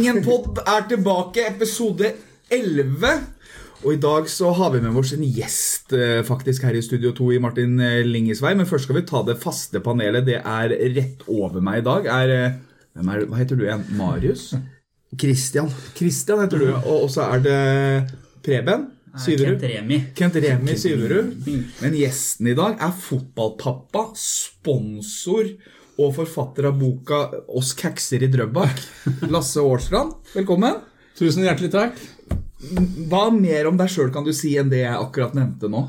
Ingen-pod er tilbake, episode 11. Og i dag så har vi med oss en gjest eh, faktisk her i Studio 2 i Martin eh, Lingesvei. Men først skal vi ta det faste panelet. Det er rett over meg i dag. Er, eh, er, hva heter du igjen? Marius? Christian. Christian heter du. Og så er det Preben Syverud. Kent Remi. Kent Remi Syverud. Men gjesten i dag er fotballpappa, sponsor og forfatter av boka 'Oss kakser i Drøbak'. Lasse Årstrand, velkommen. Tusen hjertelig takk. Hva mer om deg sjøl kan du si enn det jeg akkurat nevnte nå?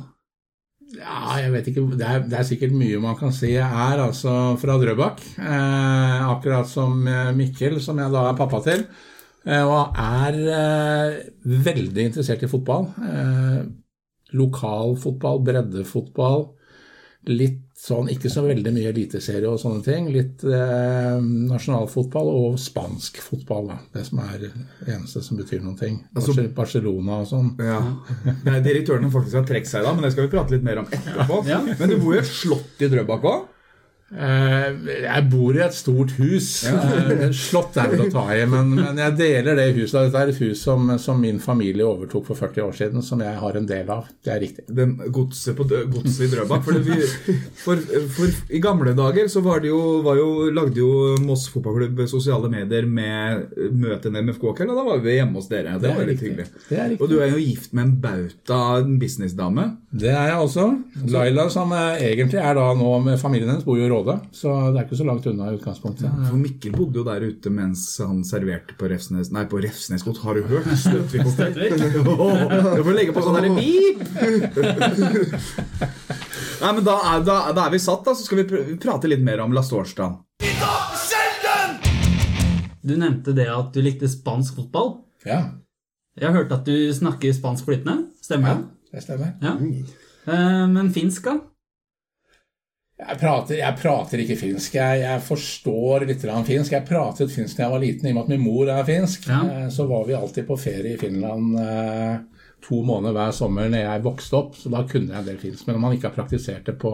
Ja, jeg vet ikke, det er, det er sikkert mye man kan si. Jeg er altså fra Drøbak, eh, akkurat som eh, Mikkel, som jeg da er pappa til. Eh, og er eh, veldig interessert i fotball. Eh, Lokalfotball, breddefotball. Litt sånn, ikke så veldig mye eliteserie og sånne ting. Litt eh, nasjonalfotball og spansk fotball, da. Det som er det eneste som betyr noen ting. Altså- Barcelona og sånn. Ja. Nei, direktøren faktisk har trukket seg da, men det skal vi prate litt mer om etterpå. Ja. Men du bor jo i et slott i Drøbak òg? Eh, Jeg bor i et stort hus. Eh, Slott er vel å ta i, men, men jeg deler det huset. Dette er et hus som, som min familie overtok for 40 år siden, som jeg har en del av. Det er riktig. Den godset, på godset i Drøbak. For, det for, for I gamle dager så var det jo, var jo, lagde jo Moss fotballklubb sosiale medier med møte en MFK-kveld, og da var vi hjemme hos dere. Det, var litt hyggelig. Og du er jo gift med en bauta, en businessdame. Det er jeg også. Laila, som egentlig er da nå med familien hennes, bor jo i Råde, så det er ikke så langt unna i utgangspunktet. For Mikkel bodde jo der ute mens han serverte på Refsnes Nei, på Refsnes godt. Har du hørt? Støtvik hotell. Du får legge på sånn derre beep! Nei, men da er, da, da er vi satt, da. Så skal vi pr prate litt mer om Årstrand. Du nevnte det at du likte spansk fotball. Ja, Jeg har hørt at du snakker spansk flytende. Stemmer ja det? det stemmer. Ja. Eh, Men finsk, da? Jeg prater, jeg prater ikke finsk. Jeg, jeg forstår litt finsk. Jeg pratet finsk da jeg var liten, i og med at min mor er finsk. Ja. Eh, Så var vi alltid på ferie i Finland eh, to måneder hver sommer når jeg vokste opp, så da kunne jeg en del finsk. Men om man ikke har praktisert det på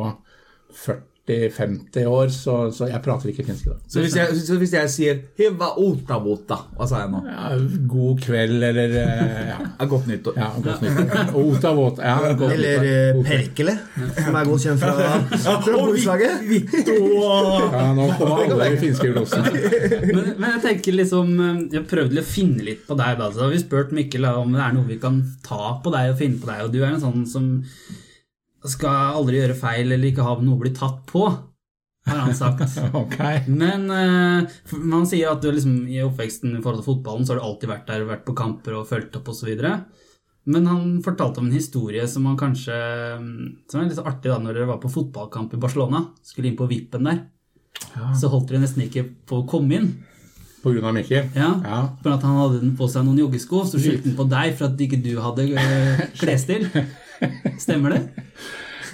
40-50 år, så, så jeg prater ikke finsk i dag. Så hvis jeg, så hvis jeg sier 'hiva otabota', hva sa jeg nå? Ja, god kveld, eller eh, ja. Godt nyttår. ja godt nytt. Ota våt. Ja, godt Eller nytt. eh. Perkele, som er godt kjent fra, fra borettslaget. Ja, nå kommer alle de finske glosene. Men, men jeg tenker liksom eh, Jeg prøvde å finne litt på deg. da Så har vi spurt Mikkel om det er noe vi kan ta på deg og finne på deg. Og du er en sånn som skal aldri gjøre feil eller ikke ha noe å bli tatt på, har han sagt. okay. Men uh, man sier at du liksom, i oppveksten i forhold til fotballen så har du alltid vært der, vært på kamper og fulgt opp osv. Men han fortalte om en historie som han kanskje Som er litt artig da når dere var på fotballkamp i Barcelona. Skulle inn på vippen der. Så holdt dere nesten ikke på å komme inn. På grunn av Mikkel? Ja, Ja. For at han hadde på seg noen joggesko, så skyldte han på deg for at ikke du hadde eh, klesstil. Stemmer det?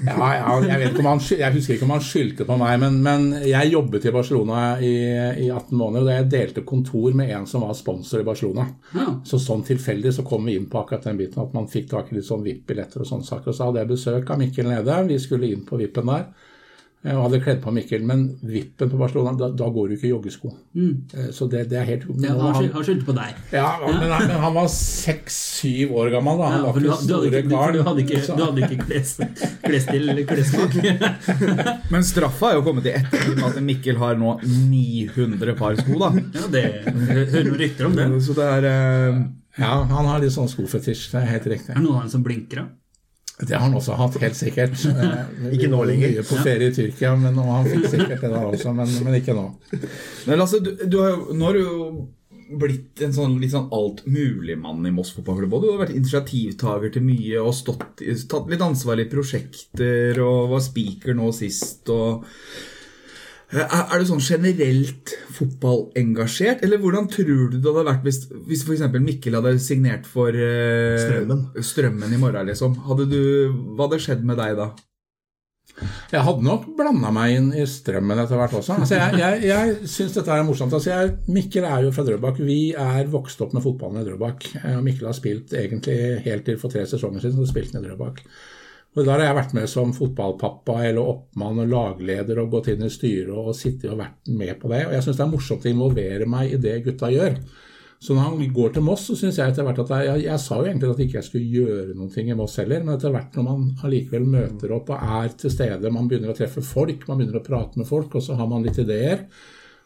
Ja, ja, jeg, vet ikke om han, jeg husker ikke om han skyldte på meg, men, men jeg jobbet i Barcelona i, i 18 måneder, og jeg delte kontor med en som var sponsor i Barcelona. Ja. Så sånn tilfeldig så kom vi inn på akkurat den biten at man fikk tak i litt sånn VIP-billetter og sånne saker. Og så hadde jeg besøk av Mikkel nede, vi skulle inn på VIP-en der. Eh, Og hadde kledd på Mikkel, men VIP-en på Barcelona, da, da går du ikke i joggesko. Mm. Så det, det er helt. Ja, han, han skyldte på deg. Ja, men, han- men han var seks-syv år gammel, da. Han Ja, var ikke store karen. du hadde ikke, du hadde ikke klesstil eller klessmak. Men straffa er jo kommet i ettertid med at Mikkel har nå 900 par sko, da. Ja, det hører noen rykter om det. Så det er eh, Ja, han har litt sånn skofetisj, det er helt riktig. Er det noen av dem som blinker, da? Det har han også hatt, helt sikkert. Ikke nå lenger. Mye på ferie i Tyrkia, men og han fikk sikkert det der også, men, men ikke nå. Men Lasse, du, du har jo, nå har du jo blitt en sånn litt sånn altmuligmann i Moss fotballklubb. Du har vært initiativtaker til mye og stått, tatt litt ansvar i prosjekter og var speaker nå sist. og er, er du sånn generelt fotballengasjert, eller hvordan tror du det hadde vært hvis, hvis f.eks. Mikkel hadde signert for uh, Strømmen. Strømmen i morgen, liksom? Hadde du, hva hadde skjedd med deg da? Jeg hadde nok blanda meg inn i strømmen etter hvert også. Altså, jeg jeg, jeg syns dette er morsomt. Altså, jeg, Mikkel er jo fra Drøbak. Vi er vokst opp med fotballen i Drøbak. Eh, Mikkel har spilt egentlig helt til for tre sesonger siden, så spilte han i Drøbak. Og Der har jeg vært med som fotballpappa eller oppmann og lagleder og gått inn i styret og sittet og vært med på det. Og jeg syns det er morsomt å involvere meg i det gutta gjør. Så når han går til Moss, så syns jeg etter hvert at jeg, jeg, jeg sa jo egentlig at ikke jeg skulle gjøre noen ting i Moss heller, men etter hvert når man allikevel møter opp og er til stede, man begynner å treffe folk, man begynner å prate med folk, og så har man litt ideer.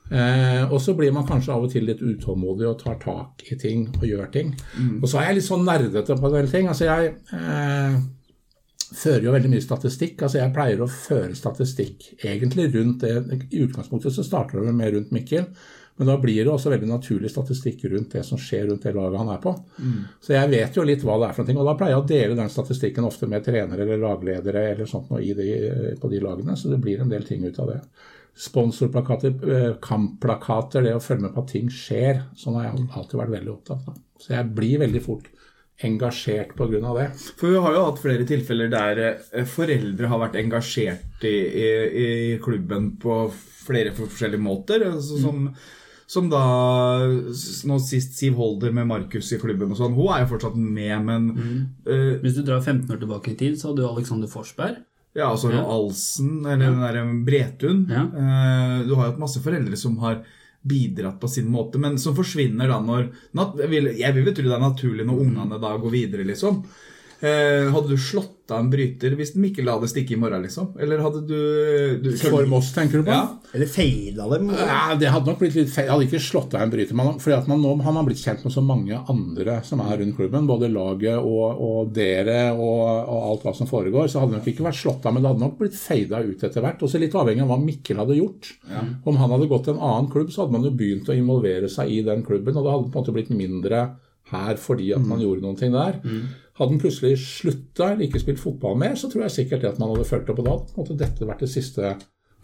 Eh, og så blir man kanskje av og til litt utålmodig og tar tak i ting og gjør ting. Og så er jeg litt sånn nerdete på en del ting. Altså jeg eh, fører jo veldig mye statistikk. altså Jeg pleier å føre statistikk egentlig rundt det. I utgangspunktet så starter det mer rundt Mikkel, men da blir det også veldig naturlig statistikk rundt det som skjer rundt det laget han er på. Så jeg vet jo litt hva det er for noe, og da pleier jeg å dele den statistikken ofte med trenere eller lagledere eller sånt noe i de, på de lagene, så det blir en del ting ut av det. Sponsorplakater, eh, kampplakater, det å følge med på at ting skjer. Sånn har jeg alltid vært veldig opptatt av. Så jeg blir veldig fort engasjert pga. det. For vi har jo hatt flere tilfeller der eh, foreldre har vært engasjert i, i, i klubben på flere forskjellige måter. Altså, som, som da Nå sist Siv Holder med Markus i klubben og sånn. Hun er jo fortsatt med, men eh, Hvis du drar 15 år tilbake i tid, så hadde du Alexander Forsberg. Ja, altså Ja. Alsen, eller den derre Bretun. Ja. Uh, Du har jo hatt masse foreldre som har bidratt på sin måte, men som forsvinner da når Jeg vil, jo tro det er naturlig når ungene da går videre, liksom. Eh, hadde du slått av en bryter hvis Mikkel hadde stikket i morgen, liksom? Eller hadde du, du For Moss, tenker du på? Ja. Eller feila dem. Ja, det hadde nok blitt litt feil. Jeg hadde ikke slått av en bryter. Man, fordi at man nå har man blitt kjent med så mange andre som er rundt klubben. Både laget og, og dere og, og alt hva som foregår. Så hadde det nok ikke vært slått av, men det hadde nok blitt feida ut etter hvert. Også litt avhengig av hva Mikkel hadde gjort. Om han hadde gått til en annen klubb, så hadde man jo begynt å involvere seg i den klubben. Og det hadde på en måte blitt mindre her fordi at man gjorde noen ting der. Hadde han plutselig slutta eller ikke spilt fotball mer, så tror jeg sikkert det at man hadde fulgt opp. Og da hadde dette vært det siste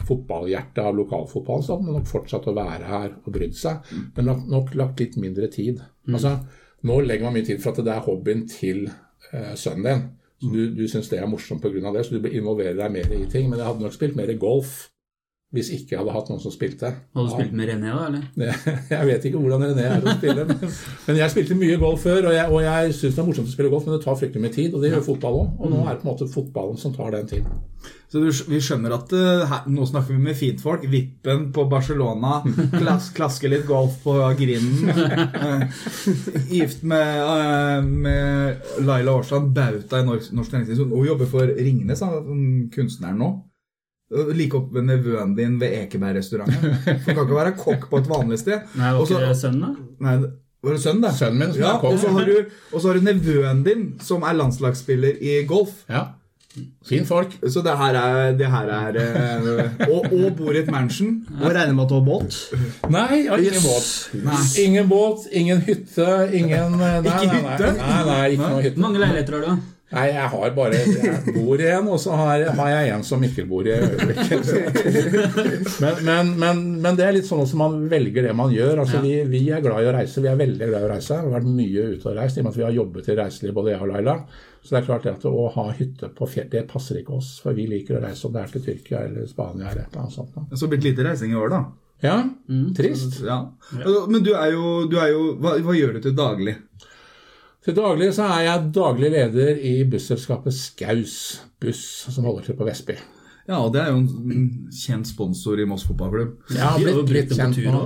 fotballhjertet av lokalfotballen, så hadde man nok fortsatt å være her og brydd seg, men nok, nok lagt litt mindre tid. Altså, nå legger man mye tid for at det er hobbyen til eh, sønnen din. Så du, du syns det er morsomt pga. det, så du involverer deg mer i ting. Men jeg hadde nok spilt mer golf hvis ikke jeg hadde hatt noen som spilte. Hadde du spilt med René da, eller? Jeg vet ikke hvordan René er å spille, men, men jeg spilte mye golf før, og jeg, og jeg syns det er morsomt å spille golf, men det tar fryktelig mye tid, og det gjør fotball òg. Og nå er det på en måte fotballen som tar den tiden. Så du, vi skjønner at eh, her, nå snakker vi med fintfolk. Vippen på Barcelona. Klas, klaske litt golf på grinden. Eh, gift med, eh, med Laila Årstrand, bauta i norsk, norsk næringsliv. Hun jobber for Ringnes, han, kunstneren nå. Eh, Like opp med nevøen din ved Ekeberg-restauranten. Du kan ikke være kokk på et vanlig sted. Nei, var ikke det sønnen, da? Nei, var det sønnen, da? Sønnen min som ja, er kokk. og så har du, og har du nevøen din, som er landslagsspiller i golf. Ja. Fin folk. Så det her er, det her er eh, og, og bor i et mansion. Og regner med at du har båt. Nei, ja, ingen båt. Ingen båt, ingen hytte, ingen Nei, nei, Ikke nei, hytte? Nei, nei, ikke noe hytte. mange leiligheter har du? Nei, jeg har bare Jeg bor i en, og så har, har jeg en som Mikkel bor i øyeblikket. Men, men, men, men det er litt sånn at man velger det man gjør. Altså, vi, vi er glad i å reise. Vi er veldig glad i å reise. Vi har vært mye ute og reist i og med at vi har jobbet i reiseliv, både jeg og Laila. Så det er klart at å ha hytte på fjell, det passer ikke oss. For vi liker å reise om det er til Tyrkia eller Spania eller et eller annet sånt. da. Så blitt lite reising i år, da. Ja, trist. Ja. Men du er jo, du er jo hva, hva gjør du til daglig? Til daglig så er jeg daglig leder i busselskapet Skaus buss, som holder til på Vestby. Ja, og det er jo en kjent sponsor i Moss fotballklubb. Ja, Vi har jo blitt kjent på tur nå.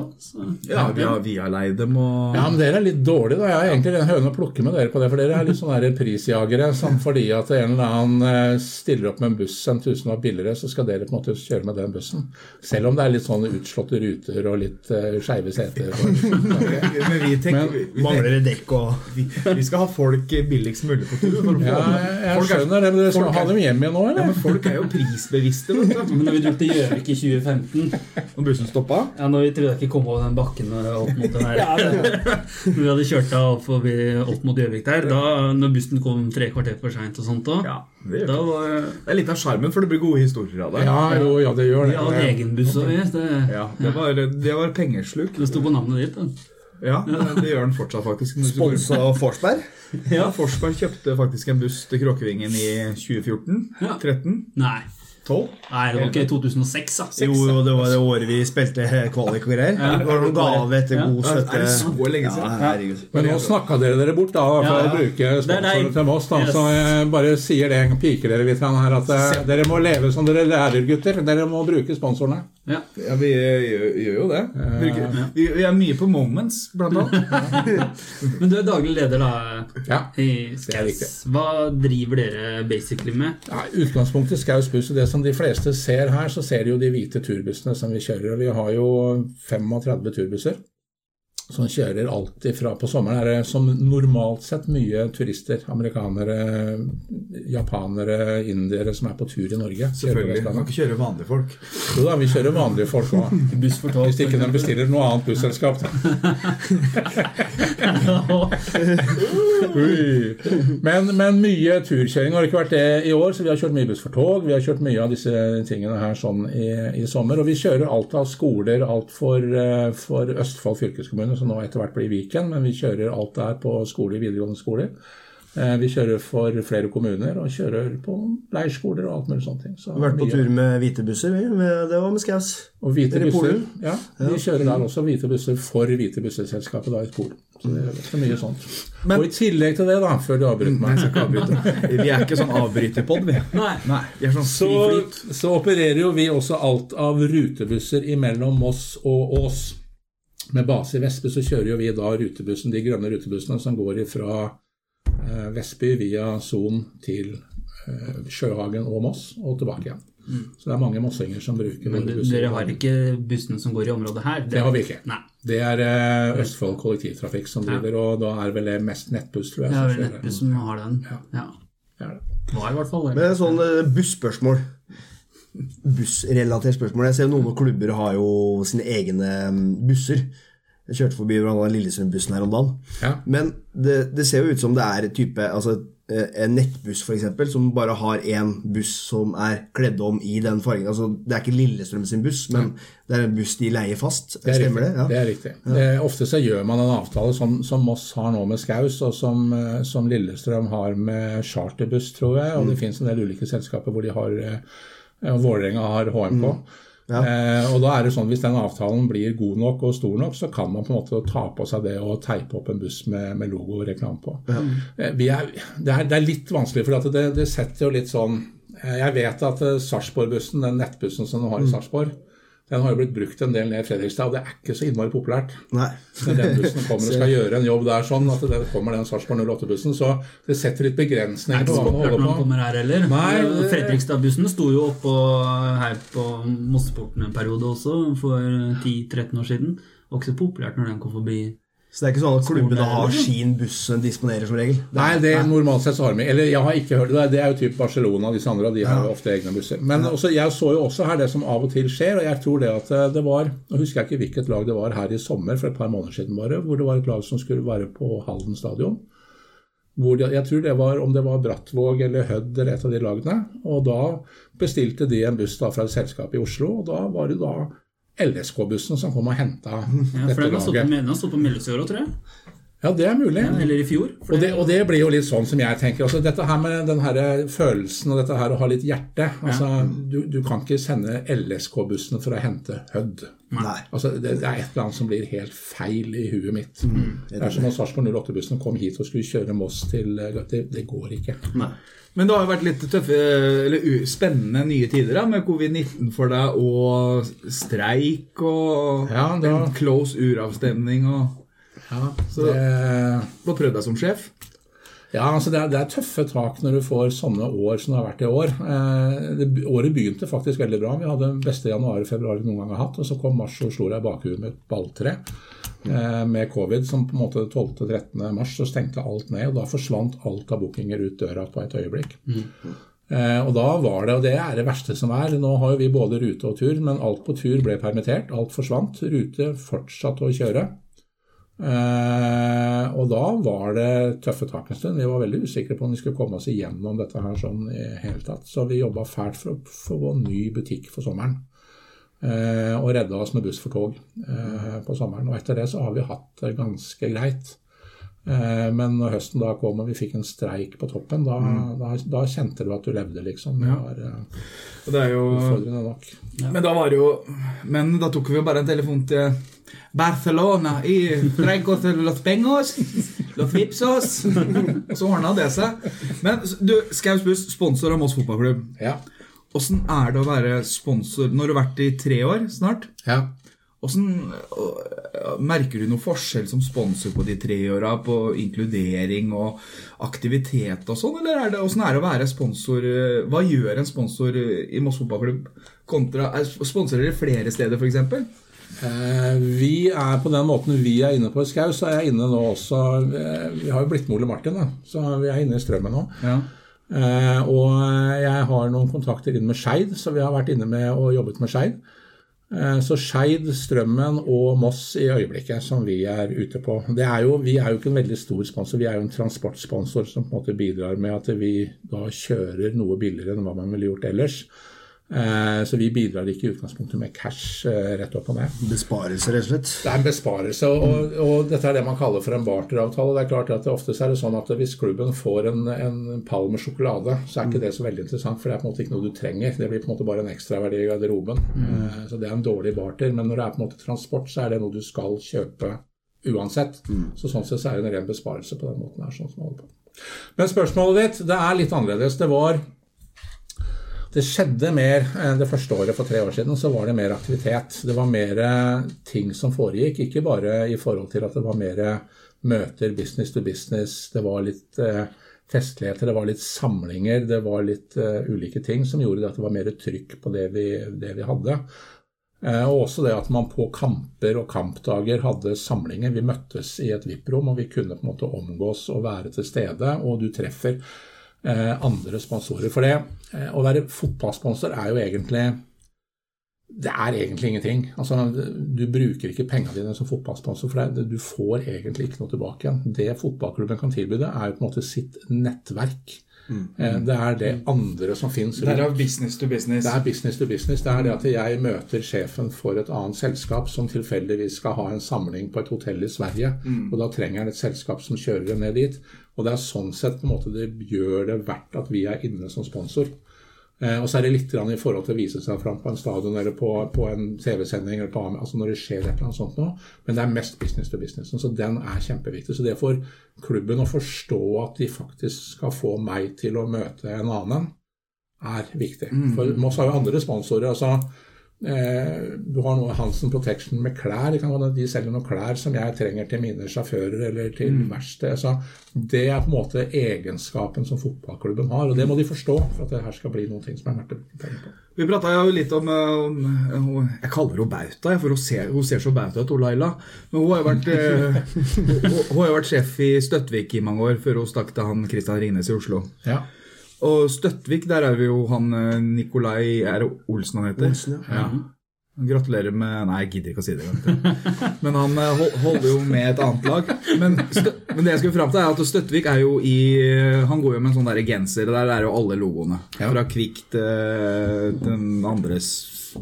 Ja, vi har, vi har leid dem og Ja, men dere er litt dårlige, da. Jeg har egentlig en høne å plukke med dere på det. For dere er litt sånne prisjagere Samt fordi at en eller annen eh, stiller opp med en buss en tusenlapp billigere, så skal dere på en måte kjøre med den bussen. Selv om det er litt sånne utslåtte ruter og litt uh, skeive seter. Men vi tenker Men vi, vi, Mangler det dekk og vi, vi skal ha folk billigst mulig på tur. Ja, jeg, jeg er, skjønner det, men dere skal folk ha dem hjem igjen nå, eller? ja, men folk er jo prisbevisste, vet det. Men når vi dro til Gjøvik i 2015 Når bussen stoppa. Ja, når vi trodde jeg ikke kom over den bakken opp mot den her Når vi hadde kjørt av opp, forbi, opp mot Gjøvik der, da når bussen kom tre kvarter for seint og sånt òg, Ja, det, da var det er litt av sjarmen, for det blir gode historier av det. Ja, jo, ja, det gjør Vi hadde egen buss òg, vi. Det, Ja, det var, det var pengesluk. det sto på navnet ditt. Da. Ja, det gjør den fortsatt, faktisk. Sponsa Forsberg. Ja, Forsberg kjøpte faktisk en buss til Kråkevingen i 2014. Ja. 13. Nei. Nei, det var ikke 2006, da. Jo, jo, det var det året vi spilte kvalik og greier. Det var noen gave etter god støtte. Er det så lenge siden? Ja. Men nå snakka dere dere bort da, for Ja, ja. å bruke Det er sponsoren til Moss. Da. Yes. Så jeg bare sier det, piker dere litt her, at eh, dere må leve som dere lærer, gutter. Dere må bruke sponsorene. Ja. Ja, vi gjør, gjør jo det. Vi, vi er mye på Moments, blant annet. Men du er daglig leder, da, Ja. i er riktig. Hva driver dere basically med? Ja, utgangspunktet Skaus buss, og det som de fleste ser her, så ser de jo de hvite turbussene som vi kjører. Vi har jo 35 turbusser som kjører alltid fra På sommeren er det som normalt sett mye turister. Amerikanere, japanere, indiere som er på tur i Norge. Selvfølgelig. Man kan ikke kjøre vanlige folk. Jo da, vi kjører vanlige folk òg. Hvis ikke de bestiller noe annet busselskap. da. Men, men mye turkjøring har ikke vært det i år, så vi har kjørt mye buss for tog. Vi har kjørt mye av disse tingene her sånn i, i sommer. Og vi kjører alt av skoler, alt for, eh, for Østfold fylkeskommune, som nå etter hvert blir Viken. Men vi kjører alt der på skole, videregående skoler. Eh, Vi kjører for flere kommuner, og kjører på leirskoler og alt mulig sånne ting. Så Vi har vært på mye- tur med hvite busser, vi. Det var med Skaus. og hvite busser. ja, Ja, vi kjører der også hvite busser for hvite busseselskapet da i Polen. Så det er mye sånt. Men- og i tillegg til det, da, før du avbryter meg Jeg skal ikke avbryte. Vi er ikke sånn avbryterpod, vi. Nei. Nei, vi er sånn så, så opererer jo vi også alt av rutebusser imellom Moss og Ås. Med base i Vestby så kjører jo vi da rutebussen, de grønne rutebussene som går fra eh, Vestby via Son til eh, Sjøhagen og Moss og tilbake igjen. Så det er mange mossinger som bruker Men du- dere har ikke bussene som går i området her? Det har vi ikke. Nei. Det er eh, Østfold kollektivtrafikk som driver, og da er vel det mest nettbuss, tror jeg. Det er vel. Nettbuss som har den. Ja. Ja. Det er det. Var i hvert fall det. Men sånn eh, busspørsmål. Bussrelatert spørsmål. Jeg ser noen klubber har jo sine egne mm, busser. Jeg kjørte forbi blant annet Lillestrøm-bussen her om dagen. Ja. Men det, det ser jo ut som det er type altså, eh, en nettbuss for eksempel, som bare har én buss som er kledd om i den fargen. Altså, det er ikke Lillestrøm sin buss, men det er en buss de leier fast. Det er Stemmer riktig. det? Ja. det er riktig. Eh, ofte så gjør man en avtale som, som Moss har nå med Skaus, og som, eh, som Lillestrøm har med Charterbuss, tror jeg. Og Mm. det finnes en del ulike selskaper hvor de har eh, og Vålerenga har HMK. Mm. Ja. Eh, og da er det sånn Hvis den avtalen blir god nok og stor nok, så kan man på en måte ta på seg det og teipe opp en buss med, med logo og reklame på. Eh, vi er, det, er, det er litt vanskelig, for det, det setter jo litt sånn eh, Jeg vet at eh, Sarpsborg-bussen, den nettbussen som du har Mm. i Sarpsborg, den har jo blitt brukt en del ned i Fredrikstad, og det er ikke så innmari populært. Nei. Når den bussen kommer og skal gjøre en jobb der sånn, at det kommer den Sarpsborg 08-bussen, så det setter litt Det er begrensninger på hva man holder på. kommer her heller. Nei, Fredrikstad-bussen sto jo oppå her på Mosseporten en periode også, for 10-13 år siden. Og ikke så populært når den kom forbi. Så det er ikke sånn at klubbene er- har sin buss som disponerer som regel? Det er- Nei, det normalt sett så har de Eller jeg har ikke hørt det. Det er jo typ Barcelona og disse andre, de har jo ofte egne busser. Men også, jeg så jo også her det som av og til skjer, og jeg tror det at eh, det var Nå husker jeg ikke hvilket lag det var her i sommer, for et par måneder siden bare, hvor det var et lag som skulle være på Halden stadion. Hvor de, jeg tror det var om det var Brattvåg eller Hødd eller et av de lagene. Og da bestilte de en buss da fra et selskap i Oslo, og da var det da LSK-bussen som kom og henta Ja, dette laget. den har stått på Melhus i år òg, tror jeg. Ja, det er mulig. Ja, eller i fjor. For Og det, og det blir jo litt sånn som jeg tenker. Altså, dette her med den her følelsen og dette her å ha litt hjerte altså, du, du kan ikke sende LSK-bussen for å hente Hødd. Altså, det, det er et eller annet som blir helt feil i huet mitt. Det er som når Sarpsborg 08-bussen kom hit og skulle kjøre Moss til Det, det går ikke. Nei. Men det har jo vært litt tøffe, eller spennende nye tider da, med covid-19 for deg, og streik og Ja, var- en close uravstemning. og Ja, Så- det, Du har prøvd deg som sjef. Ja, altså det er, det er tøffe tak når du får sånne år som det har vært i år. Eh, det, året begynte faktisk veldig bra. Vi hadde den beste januar og februar vi noen gang har hatt. Og så kom mars og slo deg i bakhuet med et balltre eh, med covid. Som på en måte 12.-13. mars så stengte alt ned. Og da forsvant alt av bookinger ut døra på et øyeblikk. Eh, og da var det, og det er det verste som er Nå har jo vi både rute og tur, men alt på tur ble permittert. Alt forsvant. Rute fortsatte å kjøre. Eh, og da var det tøffe tak en stund. Vi var veldig usikre på om vi skulle komme oss igjennom dette her sånn i hele tatt. Så vi jobba fælt for å få ny butikk for sommeren. Eh, og redda oss med buss for tog eh, på sommeren. Og etter det så har vi hatt det ganske greit. Eh, Men når høsten da kom og vi fikk en streik på toppen, da, da, da kjente du at du levde, liksom. Det var eh, Og det er jo utfordrende nok. Men da var det jo Men da tok vi jo bare en telefon til Barcelona i Trengos de los Pengos. Los Vipsos. Og så ordna det seg. Men du, Skaus Buss, sponsor av Moss fotballklubb. Ja. Åssen er det å være sponsor Nå har du vært i tre år snart. ja. Hvordan, merker du noen forskjell som sponsor på de tre åra på inkludering og aktivitet og sånn, eller er det, hvordan er det å være sponsor? øh, Hva gjør en sponsor i Moss fotballklubb kontra er- Sponsorer dere flere steder, f.eks.? Eh, Vi er på den måten vi er inne på i Skau, så er jeg inne nå også eh, Vi har jo blitt med Ole Martin, da, så vi er inne i strømmen nå. Ja. Eh, og jeg har noen kontakter inn med Skeid, så vi har vært inne med og jobbet med Skeid. Eh, Så Skeid, Strømmen og Moss i øyeblikket som vi er ute på. Er jo, vi er jo ikke en veldig stor sponsor, vi er jo en transportsponsor som på en måte bidrar med at vi da kjører noe billigere enn hva man ville gjort ellers. Eh, Så vi bidrar ikke i utgangspunktet med cash eh, rett opp og ned. Besparelse, rett og slett. Det er en besparelse, og, og dette er det man kaller for en barteravtale. Det er klart at Ofte er det sånn at hvis klubben får en, en pall med sjokolade, så er ikke det så veldig interessant, for det er på en måte ikke noe du trenger. Det blir på en måte bare en ekstraverdi i garderoben. Mm. Så det er en dårlig barter. Men når det er på en måte transport, så er det noe du skal kjøpe uansett. Så sånn sett så er det en ren besparelse på den måten her. sånn som holder på. Men spørsmålet ditt, det er litt annerledes. Det var det skjedde mer eh, det første året for tre år siden. Så var det mer aktivitet. Det var mer ting som foregikk. Ikke bare i forhold til at det var mer møter, business to business. Det var litt eh, festligheter, det var litt samlinger, det var litt eh, ulike ting som gjorde at det var mer trykk på det vi, det vi hadde. Og også det at man på kamper og kampdager hadde samlinger. Vi møttes i et VIP-rom, og vi kunne på en måte omgås og være til stede. Og du treffer andre sponsorer. For det eh, å være fotballsponsor er jo egentlig det er egentlig ingenting. Altså, du bruker ikke pengene dine som fotballsponsor, for det, du får egentlig ikke noe tilbake igjen. Det fotballklubben kan tilby deg, er jo på en måte sitt nettverk. Eh, Det er det andre som fins Det er av business to business. det er business to business. Det er det at jeg møter sjefen for et annet selskap som tilfeldigvis skal ha en samling på et hotell i Sverige. Og da trenger han et selskap som kjører dem ned dit. Og det er sånn sett på en måte det gjør det verdt at vi er inne som sponsor. Eh, og så er det litt grann i forhold til å vise seg fram på en stadion eller på, på en TV-sending eller på altså når det skjer et eller annet sånt noe. Men det er mest business to business. Så den er kjempeviktig. Så det for klubben å forstå at de faktisk skal få meg til å møte en annen, er viktig. For Moss har jo andre sponsorer. altså du har noe Hansen Protection med klær. Det kan være De selger noen klær som jeg trenger til mine sjåfører eller til verksted. Så det er på en måte egenskapen som fotballklubben har, og det må de forstå for at det her skal bli noen ting som er verdt å tenke på. Vi prata jo litt om, eh, om eh, Jeg kaller henne Bauta, for hun ser, hun ser så Bauta ut, Laila. Men hun har jo vært, eh, hun, hun har vært sjef i Støttvik i mange år, før hun stakk til han Christian Ringnes i Oslo. Ja. Og Støttvik, der er vi jo han eh, Nikolai Er det Olsen han heter? Olsen, ja. Gratulerer med Nei, jeg gidder ikke å si det. vet. Men han eh, holder jo med et annet lag. Men, men det jeg skulle fram til, er at Støttvik er jo i Han går jo med en sånn der genser, og der er jo alle logoene. Fra Kvikk til den andres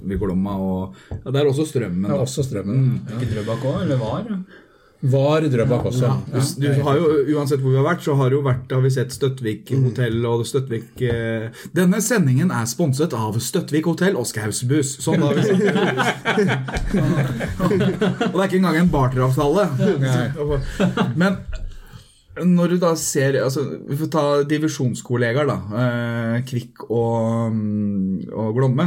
Vikolomma og ja, Det er også Strømmen. Det er også strømmen. Ikke Drøbak òg, eller var? Var Drøbak også. Ja. Du har jo, Uansett hvor vi har vært, så har, jo vært, har vi sett Støttvik hotell og Støttvik eh, Denne sendingen er sponset av Støttvik hotell og Skausbuss. Sånn har vi sagt. og det er ikke engang en barteravtale. Men når du da ser altså, Vi får ta divisjonskollegaer, da. Eh, Kvikk og, mm, og Glomme.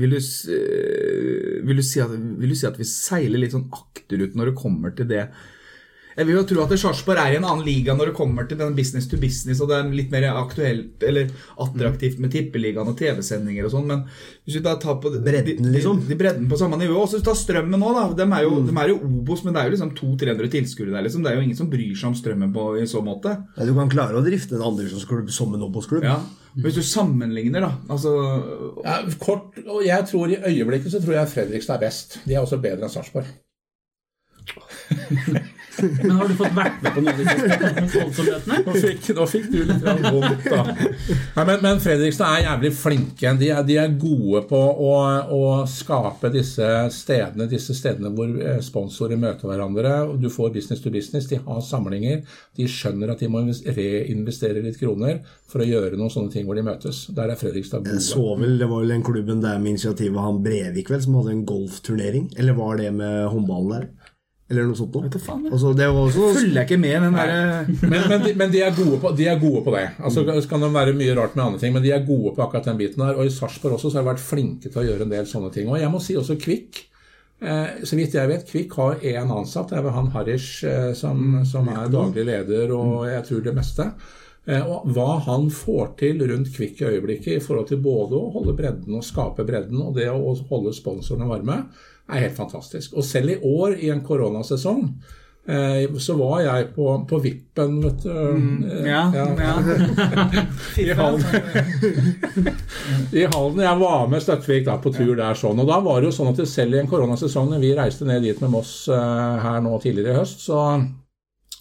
Vil du, eh, vil, du si at, vil du si at vi seiler litt sånn akterut når det kommer til det? Jeg vil jo tro at Sarpsborg er i en annen liga når det kommer til den business to business, og det er litt mer aktuelt eller attraktivt med tippeligaen og TV-sendinger og sånn, men hvis vi da tar på Bredden, de, liksom. de, de bredden på samme nivå, og så ta Strømmen nå, da. De er jo, de er jo Obos, men det er jo liksom 200-300 tilskuere der, liksom. Det er jo ingen som bryr seg om Strømmen på, i så måte. Ja, du kan klare å drifte en andredivisjonsklubb som en Obos-klubb. Ja. Hvis du sammenligner, da altså Ja, kort, og jeg tror I øyeblikket så tror jeg Fredrikstad er best. De er også bedre enn Sarpsborg. Men har du fått vært med på noen av disse voldsomhetene? Nå fikk, nå fikk du litt vondt, da. Nei, men, men Fredrikstad er jævlig flinke. De er, de er gode på å, å skape disse stedene, disse stedene hvor eh, sponsorer møter hverandre. og Du får business to business. De har samlinger. De skjønner at de må reinvestere litt kroner for å gjøre noen sånne ting hvor de møtes. Der er Fredrikstad Jeg gode. så vel, Det var vel den klubben der med initiativet han Brevik vel, som hadde en golfturnering? Eller var det med håndballen der? Eller noe sånt noe? Vet du faen. Altså, det var også Følger jeg ikke med den derre Men, men, de, men de, er gode på, de er gode på det. Altså så kan det være mye rart med andre ting, men de er gode på akkurat den biten der. Og i Sarpsborg også så har de vært flinke til å gjøre en del sånne ting. Og jeg må si også Kvikk. Eh, så vidt jeg vet, Kvikk har én ansatt. Det er vel han Harish eh, som, som er daglig leder og jeg tror det meste. Eh, og hva han får til rundt Kvikk i øyeblikket i forhold til både å holde bredden og skape bredden, og det å holde sponsorene varme, er helt fantastisk. Og selv i år, i en koronasesong, eh, så var jeg på, på vippen, vet du. Mm, Ja, ja. I hallen. I hallen. Jeg var med Støttvik da, på tur der sånn. Og da var det jo sånn at selv i en koronasesong, når vi reiste ned dit med Moss eh, her nå tidligere i høst, så,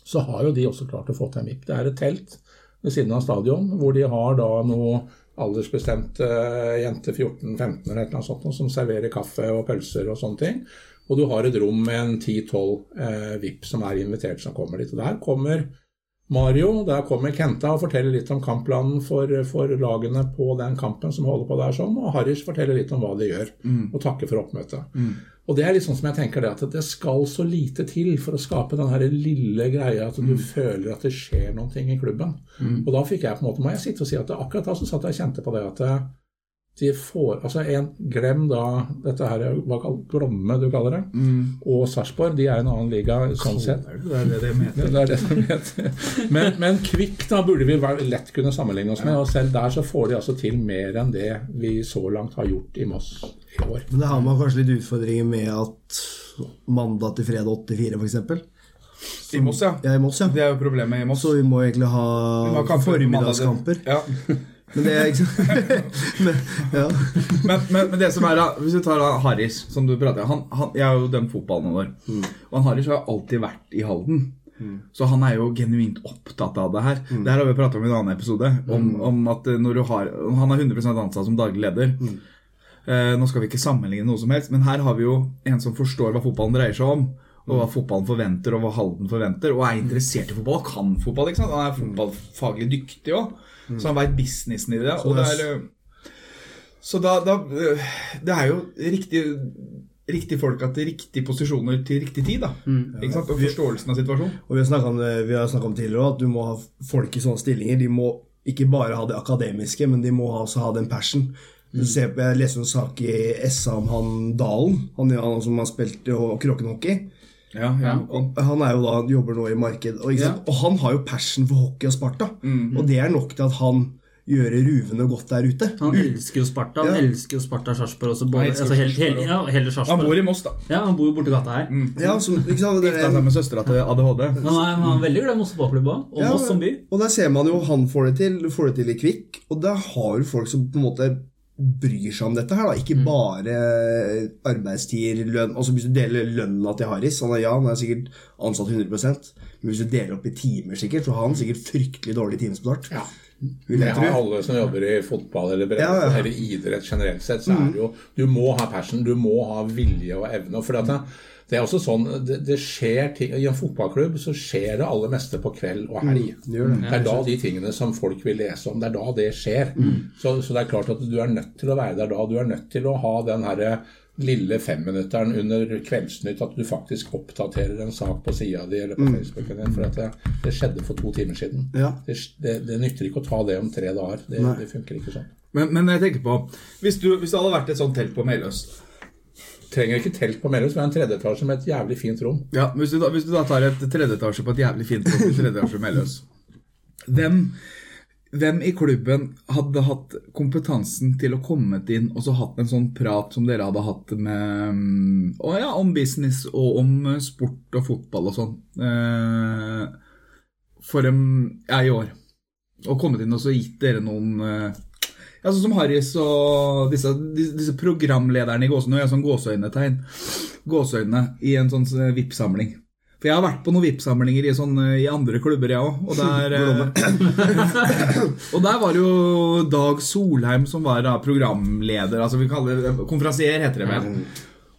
så har jo de også klart å få til en VIP. Det er et telt ved siden av stadion hvor de har da noe aldersbestemt jenter jente 14-15 eller annet sånt som serverer kaffe og pølser og sånne ting. Og du har et rom med en 10-12 eh, VIP som er invitert som kommer dit. Og der kommer Mario, der kommer Kenta og forteller litt om kampplanen for, for lagene på den kampen som holder på der sånn, og Harris forteller litt om hva de gjør, og takker for oppmøtet. Og det er litt sånn som jeg tenker det, at det skal så lite til for å skape den her lille greia at du føler at det skjer noen ting i klubben. Og da fikk jeg på en måte, må jeg sitte og si at det, akkurat da så satt jeg og kjente på det at de får, altså en, Glem da dette her, hva Glomme du kaller det, og Sarpsborg, de er i en annen liga sånn sett. Det er det de heter. Det er det de heter. Men, men Kvikk da burde vi lett kunne sammenligne oss med, og selv der så får de altså til mer enn det vi så langt har gjort i Moss i år. Men det har man kanskje litt utfordringer med at mandag til fredag 8-4 f.eks. I Moss, ja. Ja, i Moss, ja. Det er jo problemet i Moss. Så vi må egentlig ha, formiddagskamper. Ja. Men det men, ja. Men, men, men det som er da, hvis vi tar da Harris, som du prater han, han, Jeg har jo dømt fotball noen år. Og han Harris har alltid vært i Halden. Så han er jo genuint opptatt av det her. Det her har vi pratet om i en annen episode. Om, om at har Han er 100 ansatt som daglig leder. Eh, nå skal vi ikke sammenligne noe som helst, men her har vi jo en som forstår hva fotballen dreier seg om. Og hva fotballen forventer, og hva Halden forventer. Og er interessert i fotball, og kan fotball. ikke sant? Han er fotballfaglig dyktig òg. Så han veit businessen i det. Og det er, eh, så da, da øh, Det er jo riktig Riktig folka til riktige posisjoner til riktig tid. da Ikke sant? Og forståelsen av situasjonen. Og vi har snakket om, om tidligere også, at du må ha folk i sånne stillinger. De må ikke bare ha det akademiske, men de må også ha den passion. Mm. Se, jeg leste en sak i SA om han Dalen, han, han som har spilt i kråkenhockey. Ja, ja. Han er jo da, jobber nå i marked, og, ikke sant? og han har jo passion for hockey og Sparta. Og det er nok til at han gjør ruvende godt der ute. Han elsker jo Sparta. Han Ja. elsker jo Sparta Sarpsborg også. Både, altså, hele, hele, ja, hele Han bor i Moss, da. Ja, han bor jo borti gata her. Ja, som, ikke sant? Det Gifta er, seg med søstera til ADHD. Han er, han er veldig glad i Moss fotballklubb òg, og Ja, Moss som by. Og der ser man jo han får det til, du får det til i Kvikk. Og der har du folk som på en måte bryr seg om dette her, da. Ikke bare arbeidstider, lønn Altså hvis du deler lønna til Harris han er, Ja, han er sikkert ansatt 100 men hvis du deler opp i timer, sikkert, så har han sikkert fryktelig dårlig timesbetalt. Ja. Det har alle som jobber i fotball eller bredde, Ja, ja. eller idrett generelt sett, så er det jo Du må ha passion, du må ha vilje og evne. For at det, er også sånn, det, det skjer ting, I en fotballklubb så skjer det aller meste på kveld og helg. gjør det. Det er da de tingene som folk vil lese om, det er da det skjer. Så, så det er klart at du er nødt til å være der da. Du er nødt til å ha den herre lille femminutteren under Kveldsnytt, at du faktisk oppdaterer en sak på sida di eller på Facebooken din. For at det, det skjedde for to timer siden. Ja. Det, det, det nytter ikke å ta det om tre dager. Det, det funker ikke sånn. Men, men jeg tenker på Hvis, du, hvis det hadde vært et sånt telt på Meløs Trenger ikke telt på Melhus, har en tredjeetasje med et jævlig fint rom. Ja, hvis du, da, hvis du da tar et tredjeetasje på et jævlig fint rom i tredjeetasje Melhus hvem, hvem i klubben hadde hatt kompetansen til å komme inn og så hatt en sånn prat som dere hadde hatt med mm, ja, om business og om eh, sport og fotball og sånn eh, for en, ja, i år? Og kommet inn og så gitt dere noen eh, ja, sånn som Harris og disse, disse, programlederne i gåsehudene. Nå gjør sånn gåseøynetegn. Gåseøyne i en sånn VIP-samling. For jeg har vært på noen VIP-samlinger i, sånn, i andre klubber, jeg òg. Og, eh, og der var det jo Dag Solheim som var da, programleder. Altså vi kaller det Konferansier, heter det vel.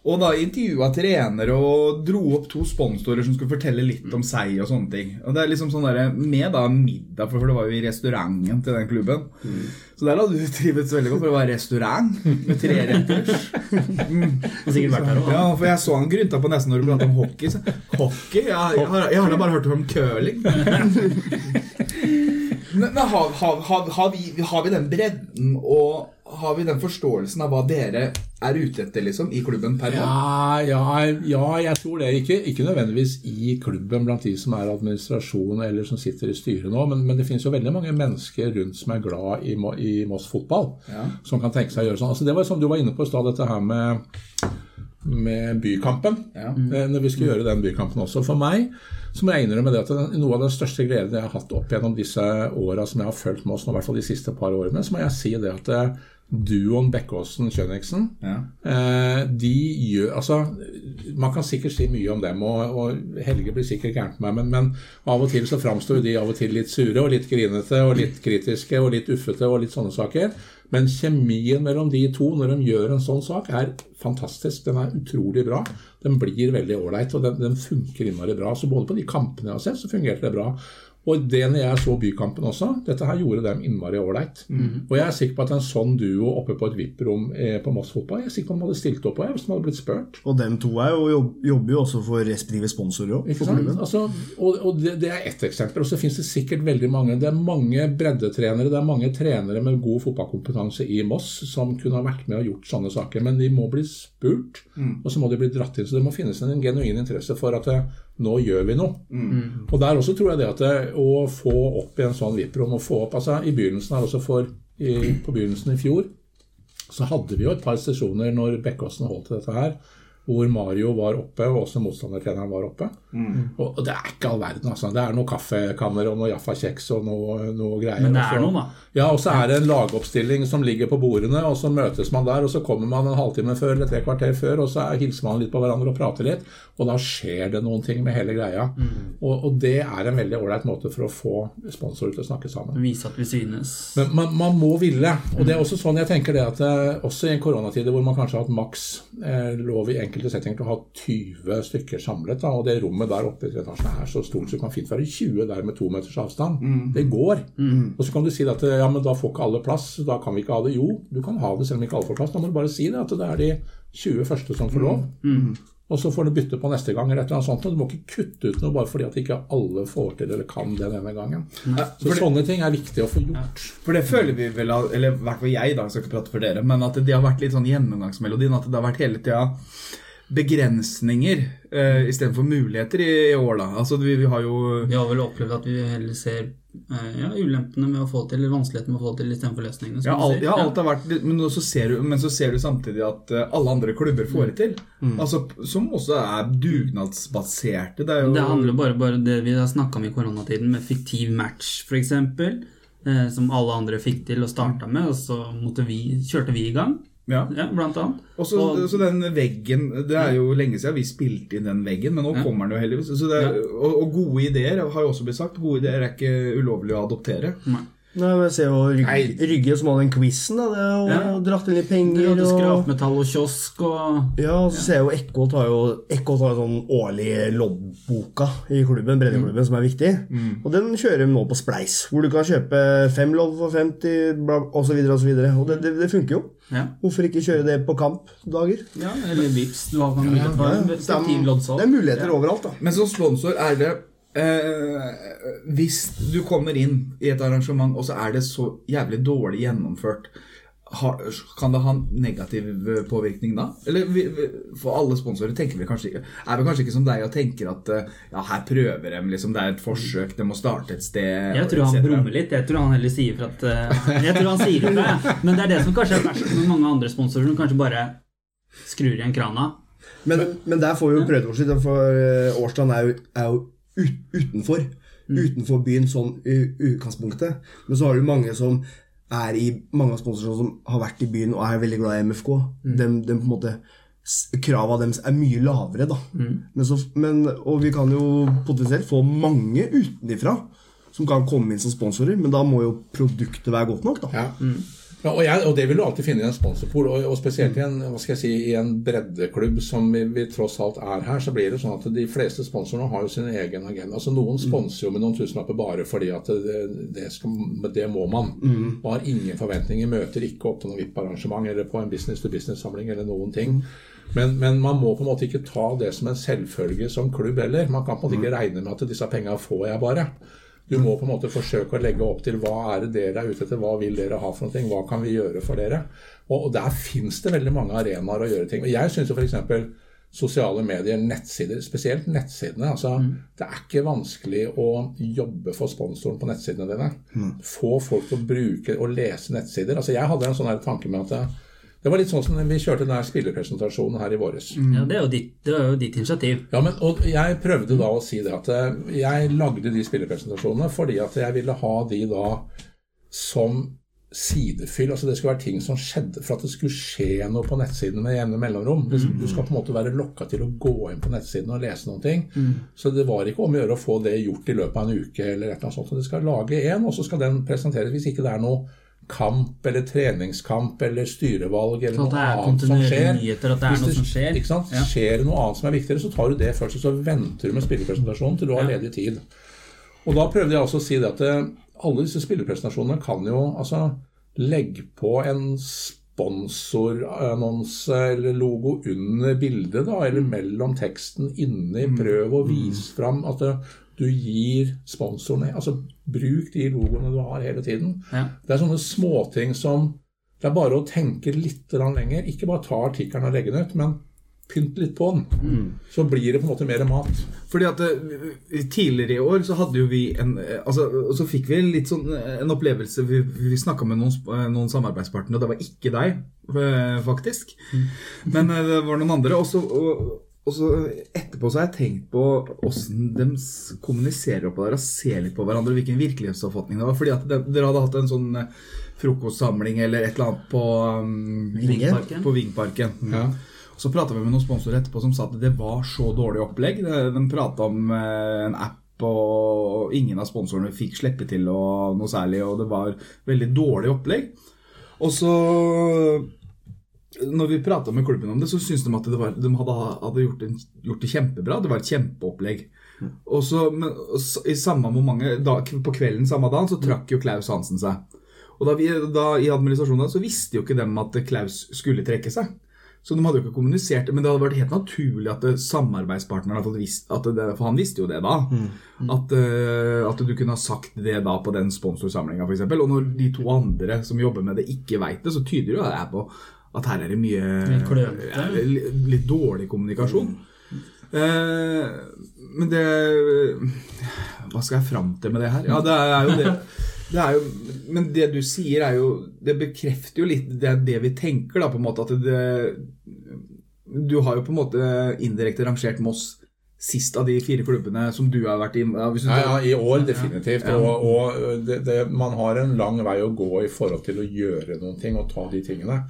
Og da intervjua trenere og dro opp to sponsorer som skulle fortelle litt om seg. og sånne ting. Og det er liksom sånn der, Med da middag, for det var jo i restauranten til den klubben. Så der hadde du trivdes veldig godt, for det var restaurant med tre retters. Har sikkert vært her også, Ja, for jeg så han grynta på nesen når du pratet om hockey. Så, hockey? Ja, jeg, har, jeg har da bare hørt om curling. Men, men har, har, har, har, vi, har vi den bredden og har vi den forståelsen av hva dere er ute etter liksom, i klubben per nå? Ja, ja, ja, jeg tror det. Ikke, ikke nødvendigvis i klubben blant de som er administrasjon eller som sitter i styret nå, men, men det finnes jo veldig mange mennesker rundt som er glad i, i Moss fotball, Ja. som kan tenke seg å gjøre sånn. Altså, det var som du var inne på i stad, dette her med, med bykampen. Ja. Eh, Når vi skulle gjøre den bykampen også. For meg så må jeg innrømme det at noe av den største gleden jeg har hatt opp gjennom disse åra som jeg har fulgt Moss, i hvert fall de siste par årene, så må jeg si det at eh, duoen Bekkåsen-Kjønniksen Ja. Eh, de gjør Altså, man kan sikkert si mye om dem, og, og Helge blir sikkert gæren på meg, men, men av og til så framstår de av og til litt sure og litt grinete og litt kritiske og litt uffete og litt sånne saker. Men kjemien mellom de to når de gjør en sånn sak, er fantastisk. Den er utrolig bra. Den blir veldig ålreit, og den, den funker innmari bra. Så både på de kampene jeg har sett, så fungerte det bra. Og det når jeg så Bykampen også, dette her gjorde dem innmari ålreit. Og jeg er sikker på at en sånn duo oppe på et VIP-rom eh, på Moss fotball, jeg er sikker på at de hadde stilt opp på hvis de hadde blitt spurt. Og dem to jo, jobber jo også for respektive sponsorer òg. Altså, og og det, det er ett eksempel. Og så finnes det sikkert veldig mange. Det er mange breddetrenere, det er mange trenere med god fotballkompetanse i Moss som kunne ha vært med og gjort sånne saker. Men de må bli spurt, og så må de bli dratt inn. Så det må finnes en genuin interesse for at eh, nå gjør vi noe. Og der også tror jeg det at det, å få opp i en sånn VIP-rom og få opp altså I begynnelsen her også for i, På begynnelsen i fjor så hadde vi jo et par sesjoner når Bekkåsen holdt til dette her, hvor Mario var oppe, og også motstandertreneren var oppe. Og, og det er ikke all verden, altså. Det er noe kaffekammer og noe Jaffa-kjeks og noe, noe greier. Men det er noen, da. Ja, og så er det en lagoppstilling som ligger på bordene, og så møtes man der, og så kommer man en halvtime før eller tre kvarter før, og så er, hilser man litt på hverandre og prater litt, og da skjer det noen ting med hele greia. Og, og det er en veldig ålreit måte for å få sponsorer til å snakke sammen. Vise at vi synes. Men man, man må ville. Og det er også sånn jeg tenker det at eh, også i en koronatid hvor man kanskje har hatt maks eh, lov i enkelte settinger til å ha 20 stykker samlet, da, og det rommet der oppe i tredje er så stort så det kan fint være 20 der med to meters avstand. Det går. Og så kan du si at ja, men da får ikke alle plass, da kan vi ikke ha det. Jo, du kan ha det selv om ikke alle får plass. Da må du bare si det, at det er de 20 første som får lov. Og så får du bytte på neste gang, eller et eller annet sånt. Og du må ikke kutte ut noe bare fordi at ikke alle får til eller kan den ene gangen. Så sånne ting er viktig å få gjort. For det føler vi vel, eller i hvert fall jeg, da, jeg skal ikke prate for dere, men at det har vært litt sånn gjennomgangsmelodien. At det har vært hele tida begrensninger uh, istedenfor muligheter i, i år, da. Altså, vi, vi har jo Vi har vel opplevd at vi heller ser uh, ja, ulempene med å få til, eller vanskeligheten med å få til istedenfor løsningene. ja, alt, ja, alt har vært men så, ser du, men så ser du samtidig at uh, alle andre klubber får det til. Altså, som også er dugnadsbaserte. Det er jo Det handler bare om det vi har snakka om i koronatiden, med fiktiv match f.eks. Eh, som alle andre fikk til å starte med, og så måtte vi, kjørte vi i gang. Ja. Ja, blant annet. Og så, Og- så den veggen Det er jo lenge siden vi spilte inn den veggen, men nå Ja. kommer den jo heldigvis. Så det er, og, og gode ideer har jo også blitt sagt. Gode ideer er ikke ulovlig å adoptere. Nei. Nei, men jeg ser jo. Rygge, Rygge som hadde den quizen. da, det, og, Ja. og dratt inn litt penger. hadde Og, skrapmetall og kiosk og ja, og så ser jeg jo Ekko har jo Eckholt har sånn årlig loddboka i klubben, breddeklubben, som er viktig. Og den kjører de nå på Spleis, hvor du kan kjøpe fem lodd for 50 bla, osv. Og, så videre, og det, det, det funker jo. ja. Hvorfor ikke kjøre det på kampdager? ja, eller Vipps. Du har kan mulighet for Ja, ja, det, det er muligheter overalt, da. Men som sponsor er det eh, Hvis du kommer inn i et arrangement, og så er det så jævlig dårlig gjennomført, har, kan det ha en negativ eh, påvirkning da? Eller vi, vi, for alle sponsorer tenker vi kanskje ikke Er det kanskje ikke som deg og tenker at eh, ja, her prøver de, liksom, det er et forsøk, det må starte et sted Jeg tror han brummer litt. Jeg tror han heller sier for at eh, Jeg tror han sier det, ja. Men det er det som kanskje er verst med mange andre sponsorer, som kanskje bare skrur igjen krana. Men, men der får vi jo prøvd oss litt, for Årstrand er jo, er jo ut, utenfor. Utenfor byen sånn i utgangspunktet. Men så har du mange som er i mange av sponsorene som har vært i byen og er veldig glad i MFK. Dem, dem på en måte kravene krava deres er mye lavere, da. Men så, men, og vi kan jo potensielt få mange utenifra som kan komme inn som sponsorer, men da må jo produktet være godt nok, da. Ja. Ja, og, jeg, og det vil du alltid finne i en sponsorpool, og, og spesielt i en, hva skal jeg si, i en breddeklubb som vi, vi tross alt er her, så blir det sånn at de fleste sponsorene har jo sin egen agenda. Altså Noen sponser jo med noen tusenlapper bare fordi at det, det, skal, det må man. Og har ingen forventninger, møter ikke opp til noe VIP-arrangement eller på en business-to-business-samling eller noen ting. Men, men man må på en måte ikke ta det som en selvfølge som klubb heller. Man kan på en måte ikke regne med at disse penga får jeg bare. Du må på en måte forsøke å legge opp til hva er det dere er ute etter, hva vil dere ha for noe, hva kan vi gjøre for dere. Og, og der fins det veldig mange arenaer å gjøre ting. Og jeg syns jo f.eks. sosiale medier, nettsider, spesielt nettsidene. altså Det er ikke vanskelig å jobbe for sponsoren på nettsidene dine. Få folk til å bruke og lese nettsider. altså Jeg hadde en sånn tanke med at det, var litt sånn som vi kjørte den spillerpresentasjonen her i våres. Ja, det er jo ditt, det er jo ditt initiativ. Ja, men, og Jeg prøvde da å si det at eh, jeg lagde de spillerpresentasjonene fordi at jeg ville ha de da som sidefyll. altså Det skulle være ting som skjedde for at det skulle skje noe på nettsiden med jevne mellomrom. Du, du skal på en måte være lokka til å gå inn på nettsiden og lese noen ting. Så det var ikke om å gjøre å få det gjort i løpet av en uke. eller et eller annet sånt. Så Det skal lage en, og så skal den presenteres. Hvis ikke det er noe kamp eller treningskamp eller styrevalg eller det noe annet som skjer. nyheter, at det er Hvis noe som skjer. Ikke sant? Ja. Skjer det noe annet som er viktigere, så tar du det først, og så venter du med spillerpresentasjonen til du har ledig tid. Og da prøvde jeg også å si det at eh, alle disse spillerpresentasjonene kan jo altså legge på en sponsorannonse eller logo under bildet, da, eller mellom teksten inni. Prøv å vise fram at eh, du gir sponsorene Altså bruk de logoene du har hele tiden. Ja. Det er sånne småting som Det er bare å tenke litt lenger. Ikke bare ta artikkelen og legge den ut, men pynt litt på den. Så blir det på en måte mer mat. Fordi at eh, Tidligere i år så hadde jo vi en eh, altså, Så fikk vi litt sånn eh, en opplevelse Vi, vi snakka med noen, noen samarbeidspartnere, og det var ikke deg, faktisk. faktisk. Men det var noen andre. Og så, og, og så etterpå så har jeg tenkt på åssen de kommuniserer oppå der og ser litt på hverandre, hvilken virkelighetsoppfatning det var. Fordi at de, dere hadde hatt en sånn eh, frokostsamling eller et eller annet på, um, Vingparken. på Vingparken. Ja. Så prata vi med noen sponsorer etterpå som sa at det var så dårlig opplegg. De, de prata om eh, en app, og ingen av sponsorene fikk slippe til og noe særlig, og det var veldig dårlig opplegg. Og så når vi prata med klubben om det, så syntes de at det var, de hadde, hadde gjort, en, gjort det kjempebra. Det var et kjempeopplegg. Og så, men, I samme moment, da, på kvelden samme dag så trakk jo Klaus Hansen seg. Og da vi, da I administrasjonen så visste jo ikke dem at Klaus skulle trekke seg. Så de hadde jo ikke kommunisert det, men det hadde vært helt naturlig at samarbeidspartneren hadde fått visst at det, For han visste jo det da. At, eh, at du kunne ha sagt det da på den sponsorsamlinga f.eks. Og når de to andre som jobber med det, ikke veit det, så tyder jo det på at her er det mye Litt dårlig kommunikasjon. Eh, men det Hva skal jeg fram til med det her? Ja, det er jo det. det er jo, men det du sier, er jo Det bekrefter jo litt det, det vi tenker, da, på en måte. At det Du har jo på en måte indirekte rangert Moss sist av de fire klubbene som du har vært i. Ja, hvis du Ja, ja, I år definitivt. Og, og det, det, man har en lang vei å gå i forhold til å gjøre noen ting og ta de tingene.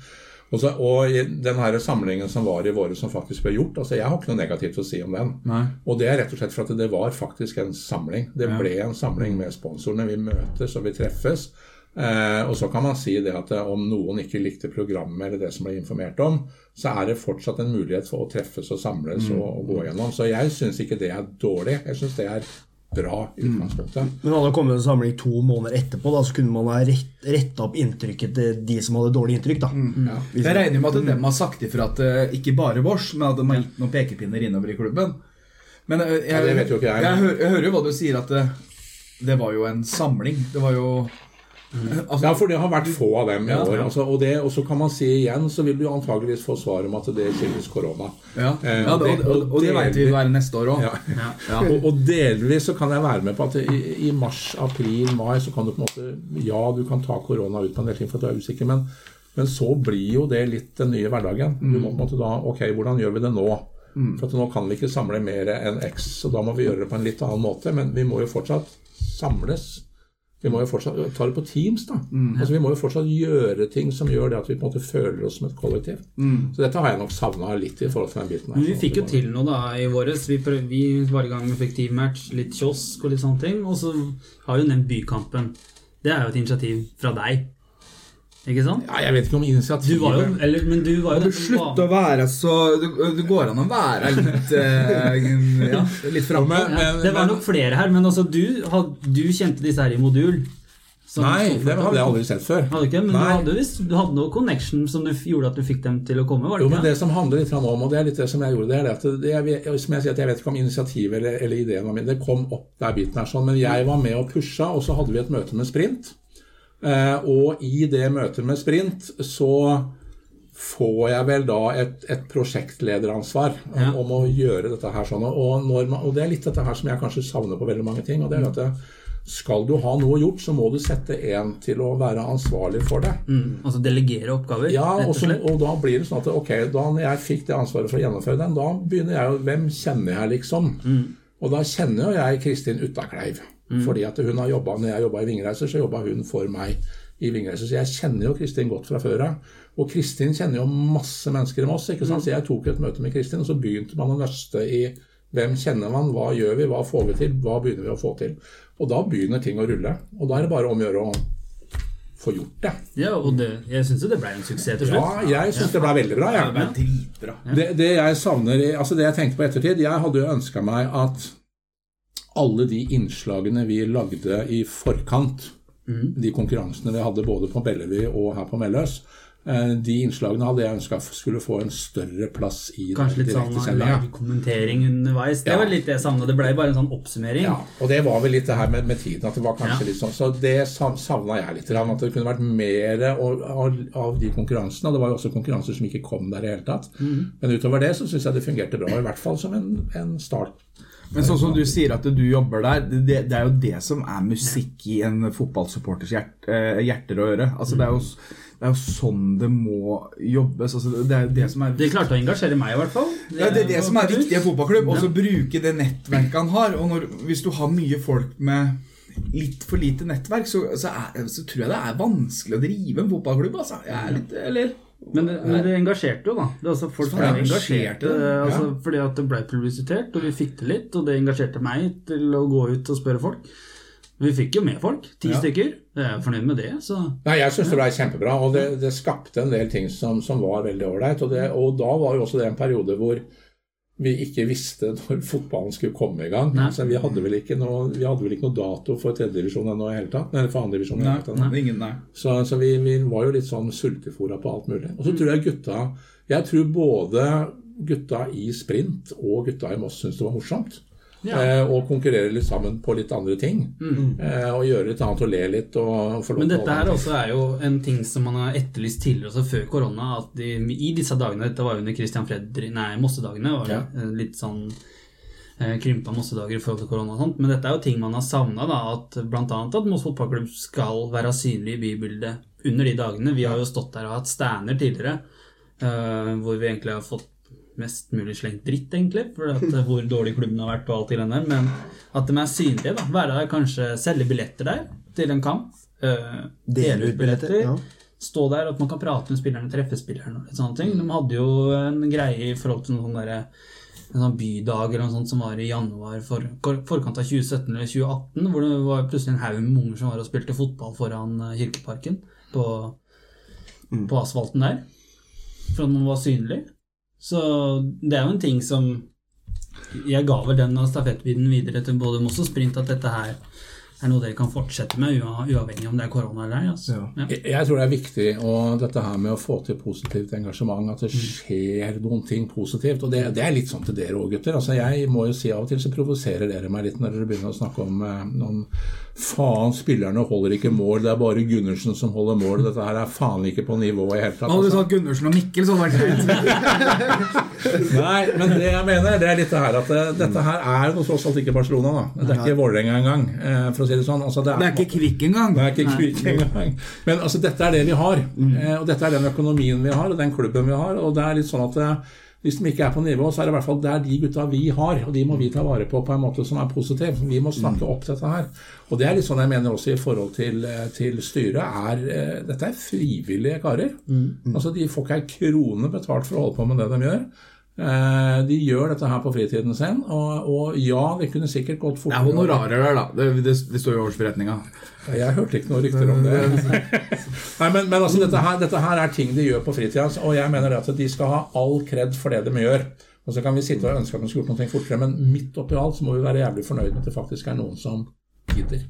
Og, så, og den her samlingen som var i våre som faktisk ble gjort, altså jeg har ikke noe negativt å si om den. Nei. Og det er rett og slett for at det var faktisk en samling. Det ble en samling med sponsorene. Vi møtes og vi treffes. Eh, og så kan man si det at eh, om noen ikke likte programmet eller det som ble informert om, så er det fortsatt en mulighet for å treffes og samles og, og gå gjennom. Så jeg syns ikke det er dårlig. Jeg syns det er bra i utgangspunktet. Men hadde det kommet en samling to måneder etterpå, da, så kunne man ha rett, retta opp inntrykket til de som hadde dårlig inntrykk. da. Ja. Jeg regner med at dem har sagt ifra at eh, ikke bare vårs, men at de har gitt noen pekepinner innover i klubben. Men eh, jeg, jeg. Jeg, jeg hører jo hva du sier, at det, det var jo en samling. Det var jo altså, Ja, for det har vært få av dem i Ja. år. Altså, og, det, og så kan man si igjen, så vil du antageligvis få svar om at det skyldes korona. ja. Eh, ja, det, og, og, og det vet vi vil være neste år òg. Ja. Ja. Og, og delvis så kan jeg være med på at i, i mars, april, mai så kan du på en måte Ja, du kan ta korona ut på en del ting for at du er usikker, men, men så blir jo det litt den nye hverdagen. Du må på en måte da Ok, hvordan gjør vi det nå? For at nå kan vi ikke samle mer enn X, så da må vi gjøre det på en litt annen måte. Men vi må jo fortsatt samles Vi må jo fortsatt ta det på Teams, da. Altså, vi må jo fortsatt gjøre ting som gjør det at vi på en måte føler oss som et kollektiv. Så dette har jeg nok savna litt i forhold til den biten her. Men vi fikk jo til noe da i våres. Vi, prøv, vi var i gang med fiktiv match, litt kiosk og litt sånne ting. Og så har vi jo nevnt Bykampen. Det er jo et initiativ fra deg. Ikke sant? Ja, jeg vet ikke om Du initiativet var jo, eller, men du var jo Du den som slutt å være så Det, går an å være litt eh, Ja, litt framme. Ja, Det var nok flere her, men altså du, had- du kjente disse her i modul. som Nei, det hadde jeg aldri sett før. Hadde du ikke, men du hadde, visst- du hadde noe connection som du gjorde at du fikk dem til å komme? var det Jo, ikke? men det som handler litt om, og det er litt det som jeg gjorde, det er det at det, jeg, som jeg sier, at jeg vet ikke om initiativet eller, eller ideen var min. Det kom opp der biten her sånn, men jeg var med og pusha, og så hadde vi et møte med Sprint. Eh, og i det møtet med Sprint så får jeg vel da et, et prosjektlederansvar om, Ja. om å gjøre dette her sånn. Og, når man, og det er litt dette her som jeg kanskje savner på veldig mange ting. og det er at det, skal du ha noe gjort, så må du sette en til å være ansvarlig for det. Mm, altså delegere oppgaver, Ja, og, og så, og da blir det sånn at ok, da jeg fikk det ansvaret for å gjennomføre den, da begynner jeg jo Hvem kjenner jeg, liksom? Mm. Og da kjenner jo jeg Kristin Uttakleiv. Fordi at hun har jobbet, når jeg jobba i Vingreiser, så jobba hun for meg i Vingreiser. Så jeg kjenner jo Kristin godt fra før av. Og Kristin kjenner jo masse mennesker i Moss. ikke sant? Så jeg tok et møte med Kristin, og så begynte man å nøste i hvem kjenner man, hva gjør vi, hva får vi til, hva begynner vi å få til. Og da begynner ting å rulle. Og da er det bare om å gjøre å få gjort det. Ja, og det, jeg syns jo det ble en suksess til slutt. Ja, jeg syns det ble veldig bra. Det Jeg. ble dritbra. Det, det jeg savner, altså det jeg tenkte på ettertid Jeg hadde jo ønska meg at alle de innslagene vi lagde i forkant, de konkurransene vi hadde både på Bellevue og her på Melløs, eh, de innslagene hadde jeg ønska skulle få en større plass i Kanskje litt sånn direktesendinga. live-kommentering underveis. Det Ja. var litt det jeg savna. Det ble bare en sånn oppsummering. Ja, og det var vel litt det her med, med tiden, at det var kanskje Ja. litt sånn. Så det savna jeg litt. At det kunne vært mer av, av de konkurransene. Og det var jo også konkurranser som ikke kom der i det hele tatt. Mm. Men utover det så syns jeg det fungerte bra. I hvert fall som en, en start. Men sånn som du sier at du jobber der, det, det er jo det som er musikk i en fotballsupporters hjert, eh, hjerter og øre. Altså, det, er jo, det er jo sånn det må jobbes. Altså, det er det som er Det klarte å engasjere meg, i hvert fall. Ja, det er det som er viktig i en fotballklubb. Og Ja. så bruke det nettverket han har. Og når, hvis du har mye folk med litt for lite nettverk, så, så, er, så tror jeg det er vanskelig å drive en fotballklubb. Altså. Jeg er litt, eller Men det, men det engasjerte jo, da. Det er altså folk det engasjerte. engasjerte, ja. Altså, fordi at det ble publisitert, og vi fikk det litt. Og det engasjerte meg til å gå ut og spørre folk. Vi fikk jo med folk. Ti Ja. stykker. Jeg er fornøyd med det. Så Nei, Jeg syns det ble kjempebra, og det, det skapte en del ting som, som var veldig ålreit. Og, og da var jo også det en periode hvor vi ikke visste når fotballen skulle komme i gang. Nei. Altså, vi, hadde vel ikke noe, vi hadde vel ikke noe dato for tredjedivisjon ennå i hele tatt. Eller for andredivisjon Nei, nei, nei. Så, så vi, vi var jo litt sånn sultefòra på alt mulig. Og så tror jeg gutta Jeg tror både gutta i sprint og gutta i Moss syntes det var morsomt. Ja. Eh, og konkurrere litt sammen på litt andre ting. Eh, og gjøre litt annet og le litt. Og Men dette her også er jo en ting som man har etterlyst tidligere, også før korona. At de, i disse dagene, dette var under Christian Fredri, nei, Mossedagene, var det Ja. eh, litt sånn eh, krympa Mossedager i forhold til korona og sånt. Men dette er jo ting man har savna. At annet at Moss fotballklubb skal være synlig i bybildet under de dagene. Vi har jo stått der og hatt stander tidligere, Uh, hvor vi egentlig har fått mest mulig slengt dritt, egentlig, for eh, hvor dårlig klubben har vært og alt i den der. Men at de er synlige, da. Være der, kanskje selge billetter der til en kamp. eh, Dele ut billetter. Ja. Stå der, at man kan prate med spillerne, treffe spillerne og litt sånne ting. De hadde jo en greie i forhold til noen derre en sånn bydag eller noe sånt som var i januar for, forkant av 2017 eller 2018, hvor det var plutselig en haug med unger som var og spilte fotball foran eh, Kirkeparken på, på asfalten der. For at man var synlig. Så det er jo en ting som Jeg ga vel den stafettbiten videre til både Moss og Sprint at dette her er noe dere kan fortsette med, uavhengig om det er korona eller ei. Altså. Ja. Ja. Jeg tror det er viktig, og dette her med å få til positivt engasjement, at det skjer noen ting positivt. Og det, det er litt sånn til dere òg, gutter. Altså, jeg må jo si av og til så provoserer dere meg litt når dere begynner å snakke om, eh, om Faen, spillerne holder ikke mål, det er bare Gundersen som holder mål. Dette her er faen ikke på nivå i hele tatt. Hadde du altså. sagt Gundersen og Mikkel, så hadde det vært. Nei, men det jeg mener, det er litt det her at det, dette her er jo tross alt ikke Barcelona, da. Det er ikke Vålerenga engang, eh, for å si det sånn. Altså, Det er ikke Kvikk engang. Det er ikke kvikk engang. Men altså, dette er det vi har. Eh, og dette er den økonomien vi har, og den klubben vi har. Og det er litt sånn at det, hvis de ikke er på nivå, så er det i hvert fall der de gutta vi har, og de må vi ta vare på på en måte som er positiv. Vi må snakke opp dette her. Og det er litt sånn jeg mener også i forhold til, eh, til styret. Er, eh, dette er frivillige karer. Altså De får ikke ei krone betalt for å holde på med det de gjør. Eh, De gjør dette her på fritiden sin, og, og ja, det kunne sikkert gått fortere. Det er honorarer der, da. Det, det, det står jo i årsberetninga. Jeg hørte ikke noen rykter om det. Nei, men, men altså, dette her, dette her er ting de gjør på fritida, og jeg mener at de skal ha all kred for det de gjør. Og så kan vi sitte og ønske at de skulle gjort noe fortere, men midt oppi alt så må vi være jævlig fornøyd med at det faktisk er noen som gidder.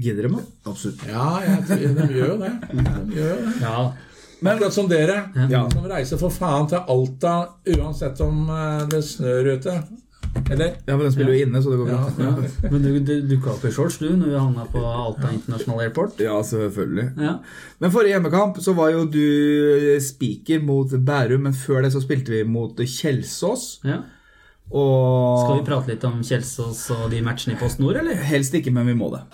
Gidder de, da? Absolutt. Ja, jeg, de gjør jo det. De gjør det. Ja, Men akkurat som dere, Ja. som reiser for faen til Alta uansett om eh, det snør ute. Eller? Ja, men den spiller jo inne, så det går bra. ja. Men du, du dukka opp i shorts du når vi havna på Alta International Airport. Ja, selvfølgelig. Ja. Men forrige hjemmekamp så var jo du speaker mot Bærum, men før det så spilte vi mot Kjelsås. ja. Og Skal vi prate litt om Kjelsås og de matchene i Post Nord, eller? Helst ikke, men vi må det.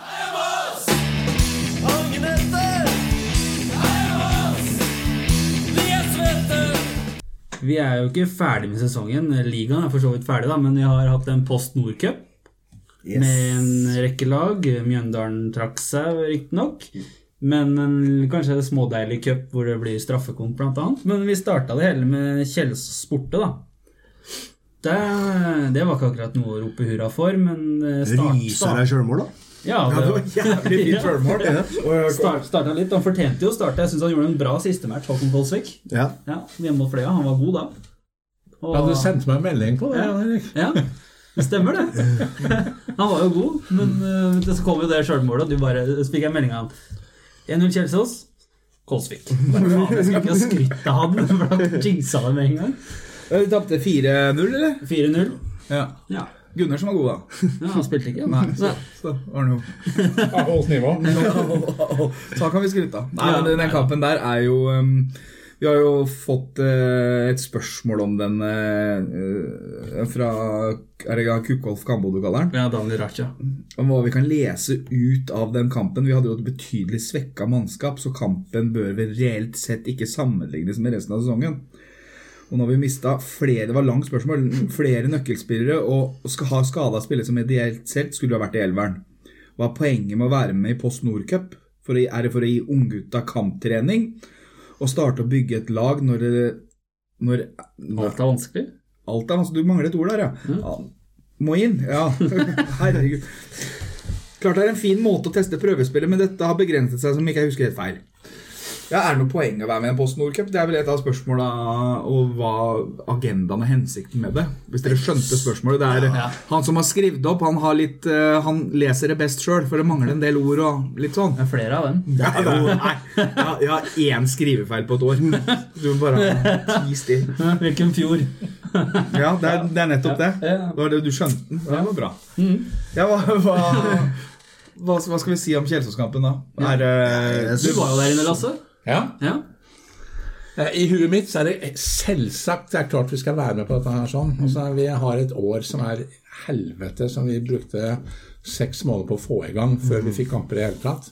Vi er jo ikke ferdig med sesongen. Ligaen er for så vidt ferdig, da, men vi har hatt en Post Nord-cup Yes. med en rekke lag. Mjøndalen trakk seg riktignok. Men en kanskje en smådeilig cup hvor det blir straffekonk, annet. Men vi starta det hele med Kjelsås da. Det, det var ikke akkurat noe å rope hurra for, men eh, start, Ryser deg sjølmål, da? Ja, Ja, det var jævlig fint sjølmål. Start, starta litt. Han fortjente jo å starte. Jeg syns han gjorde en bra siste match, Håkon Kolsvik. Ja. Ja, hjemme mot Fløya. Han var god da. Og, Ja, du sendte meg en melding på det, Ja. Ja, det stemmer det. Han var jo god, men uh, så kom jo det sjølmålet, og du bare fikk jeg melding av han. 1-0 Kjelsås. Kolsvik. Bare faen, jeg skulle ikke ha skrytt av han, for da jinxa det med en gang. Ja, Vi tapte 4-0, eller? 4-0. Ja. Ja. Gunnar som var god, da. ja, han spilte ikke. Nei, så, Så var det jo Har holdt nivå. Så kan vi skryte av. Nei, Ja. men den kampen der er jo um, Vi har jo fått eh, et spørsmål om den eh, fra Er det Kukkolf Kambo du kaller den? Ja, Daniel Raja. Om hva vi kan lese ut av den kampen. Vi hadde jo et betydelig svekka mannskap, så kampen bør vel reelt sett ikke sammenlignes med resten av sesongen. Og nå har vi mista flere det var langt spørsmål, flere nøkkelspillere og skal ha skada spillere som ideelt sett skulle ha vært i elveren. Hva er poenget med å være med i Post Nord Cup? For å, er det for å gi unggutta kamptrening? Og starte å bygge et lag når det når, når Alt er vanskelig. Alt er vanskelig. Du mangler et ord der, ja. ja. Må inn. Ja, herregud. Klart det er en fin måte å teste prøvespillet, men dette har begrenset seg, som ikke jeg husker helt feil. Ja, Er det noe poeng å være med i en Post Nord Cup? Det er vel et av spørsmåla, og hva agendaen og hensikten med det. Hvis dere skjønte spørsmålet. Det er Ja. Han som har skrevet opp, han, har litt, eh, han leser det best sjøl, for det mangler en del ord og litt sånn. Det er flere av dem. Det er jo, nei, jeg, jeg har én skrivefeil på et år. Du må bare ti stille. Hvilken fjord? Ja, det er, det er nettopp det. Det var det du skjønte den. Det var bra. Ja, hva, hva, hva, skal vi si om Kjelsås-kampen, da? Er, eh, Du var jo der inne, Lasse. Ja. Ja. Eh, I huet mitt så er det selvsagt det er klart vi skal være med på dette her sånn. Altså, vi har et år som er helvete, som vi brukte seks måneder på å få i gang før vi fikk kamper i hele tatt.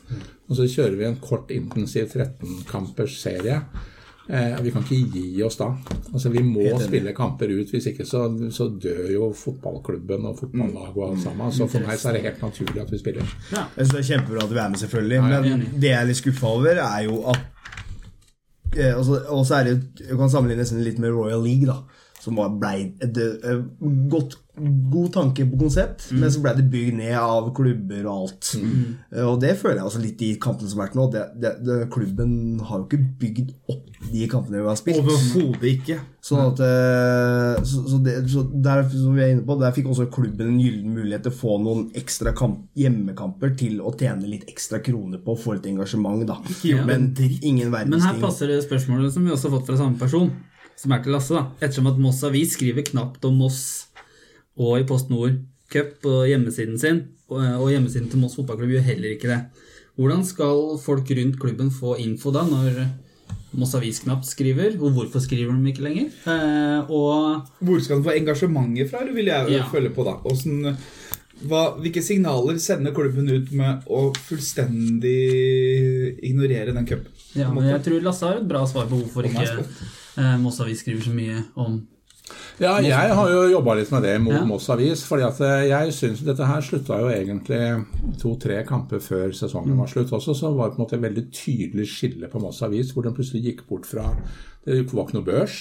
Og så kjører vi en kort, intensiv 13-kampers serie. Eh, vi kan ikke gi oss da. Altså, vi må spille kamper ut, hvis ikke så, så dør jo fotballklubben og fotballaget og alt sammen. Så for meg så er det helt naturlig at vi spiller. ja. Jeg synes det er kjempebra at du er med, selvfølgelig. er Men det jeg er litt skuffa over, er jo at eh, altså, Og så er det Du kan sammenligne nesten litt med Royal League, da. Som ble blei et et godt, god tanke på konsept, men så ble det bygd ned av klubber og alt. Mm. Og det føler jeg også litt i kampene som har vært nå. Det, det, det, klubben har jo ikke bygd opp de kampene vi har spilt. Overhodet ikke. Sånn at eh, så, så, det, så der, som vi er inne på, der fikk også klubben en gyllen mulighet til å få noen ekstra kamp, hjemmekamper til å tjene litt ekstra kroner på og få litt engasjement. da. Ja. Men ingen Men her passer det spørsmålet som vi også har fått fra samme person, som er til Lasse. da. Ettersom at Moss Avis skriver knapt om Moss og i Post Nord Cup på hjemmesiden sin, og hjemmesiden til Moss fotballklubb gjør heller ikke det. Hvordan skal folk rundt klubben få info da, når Moss Avis knapt skriver? Og hvorfor skriver de ikke lenger? Eh, og Hvor skal de få engasjementet fra, vil jeg Ja. følge på, da. Hvordan, hva, hvilke signaler sender klubben ut med å fullstendig ignorere den cupen? ja, men jeg tror Lasse har et bra svar på hvorfor ikke eh, Moss Avis skriver så mye om Ja, jeg har jo jobba litt med det mot Ja. Moss Avis. fordi at eh, jeg synes Dette her slutta jo egentlig to-tre kamper før sesongen var slutt også. Så var det på en måte et veldig tydelig skille på Moss Avis, hvor den plutselig gikk bort fra Det var ikke noe børs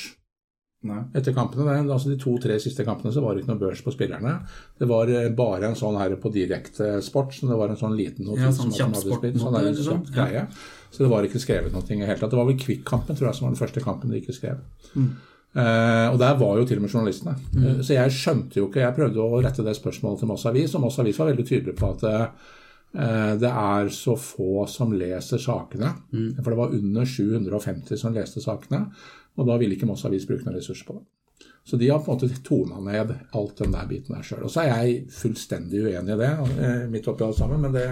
Nei. etter kampene. Altså De to-tre siste kampene så var det ikke noe børs på spillerne. Det var eh, bare en sånn her på direkte sport, så det var en sånn liten notis. Ja, sånn kjappsport, sånn sånn. kjapp greie. Så det var ikke skrevet noe i det hele tatt. Det var vel Kvikk-kampen tror jeg som var den første kampen de ikke skrev. Eh, og der var jo til og med journalistene. Eh, så jeg skjønte jo ikke Jeg prøvde å rette det spørsmålet til Moss Avis, og Moss Avis var veldig tydelig på at eh, det er så få som leser sakene. For det var under 750 som leste sakene, og da ville ikke Moss Avis bruke noen ressurser på det. Så de har på en måte tona ned alt den der biten der sjøl. Og så er jeg fullstendig uenig i det, eh, midt oppi alt sammen, men det,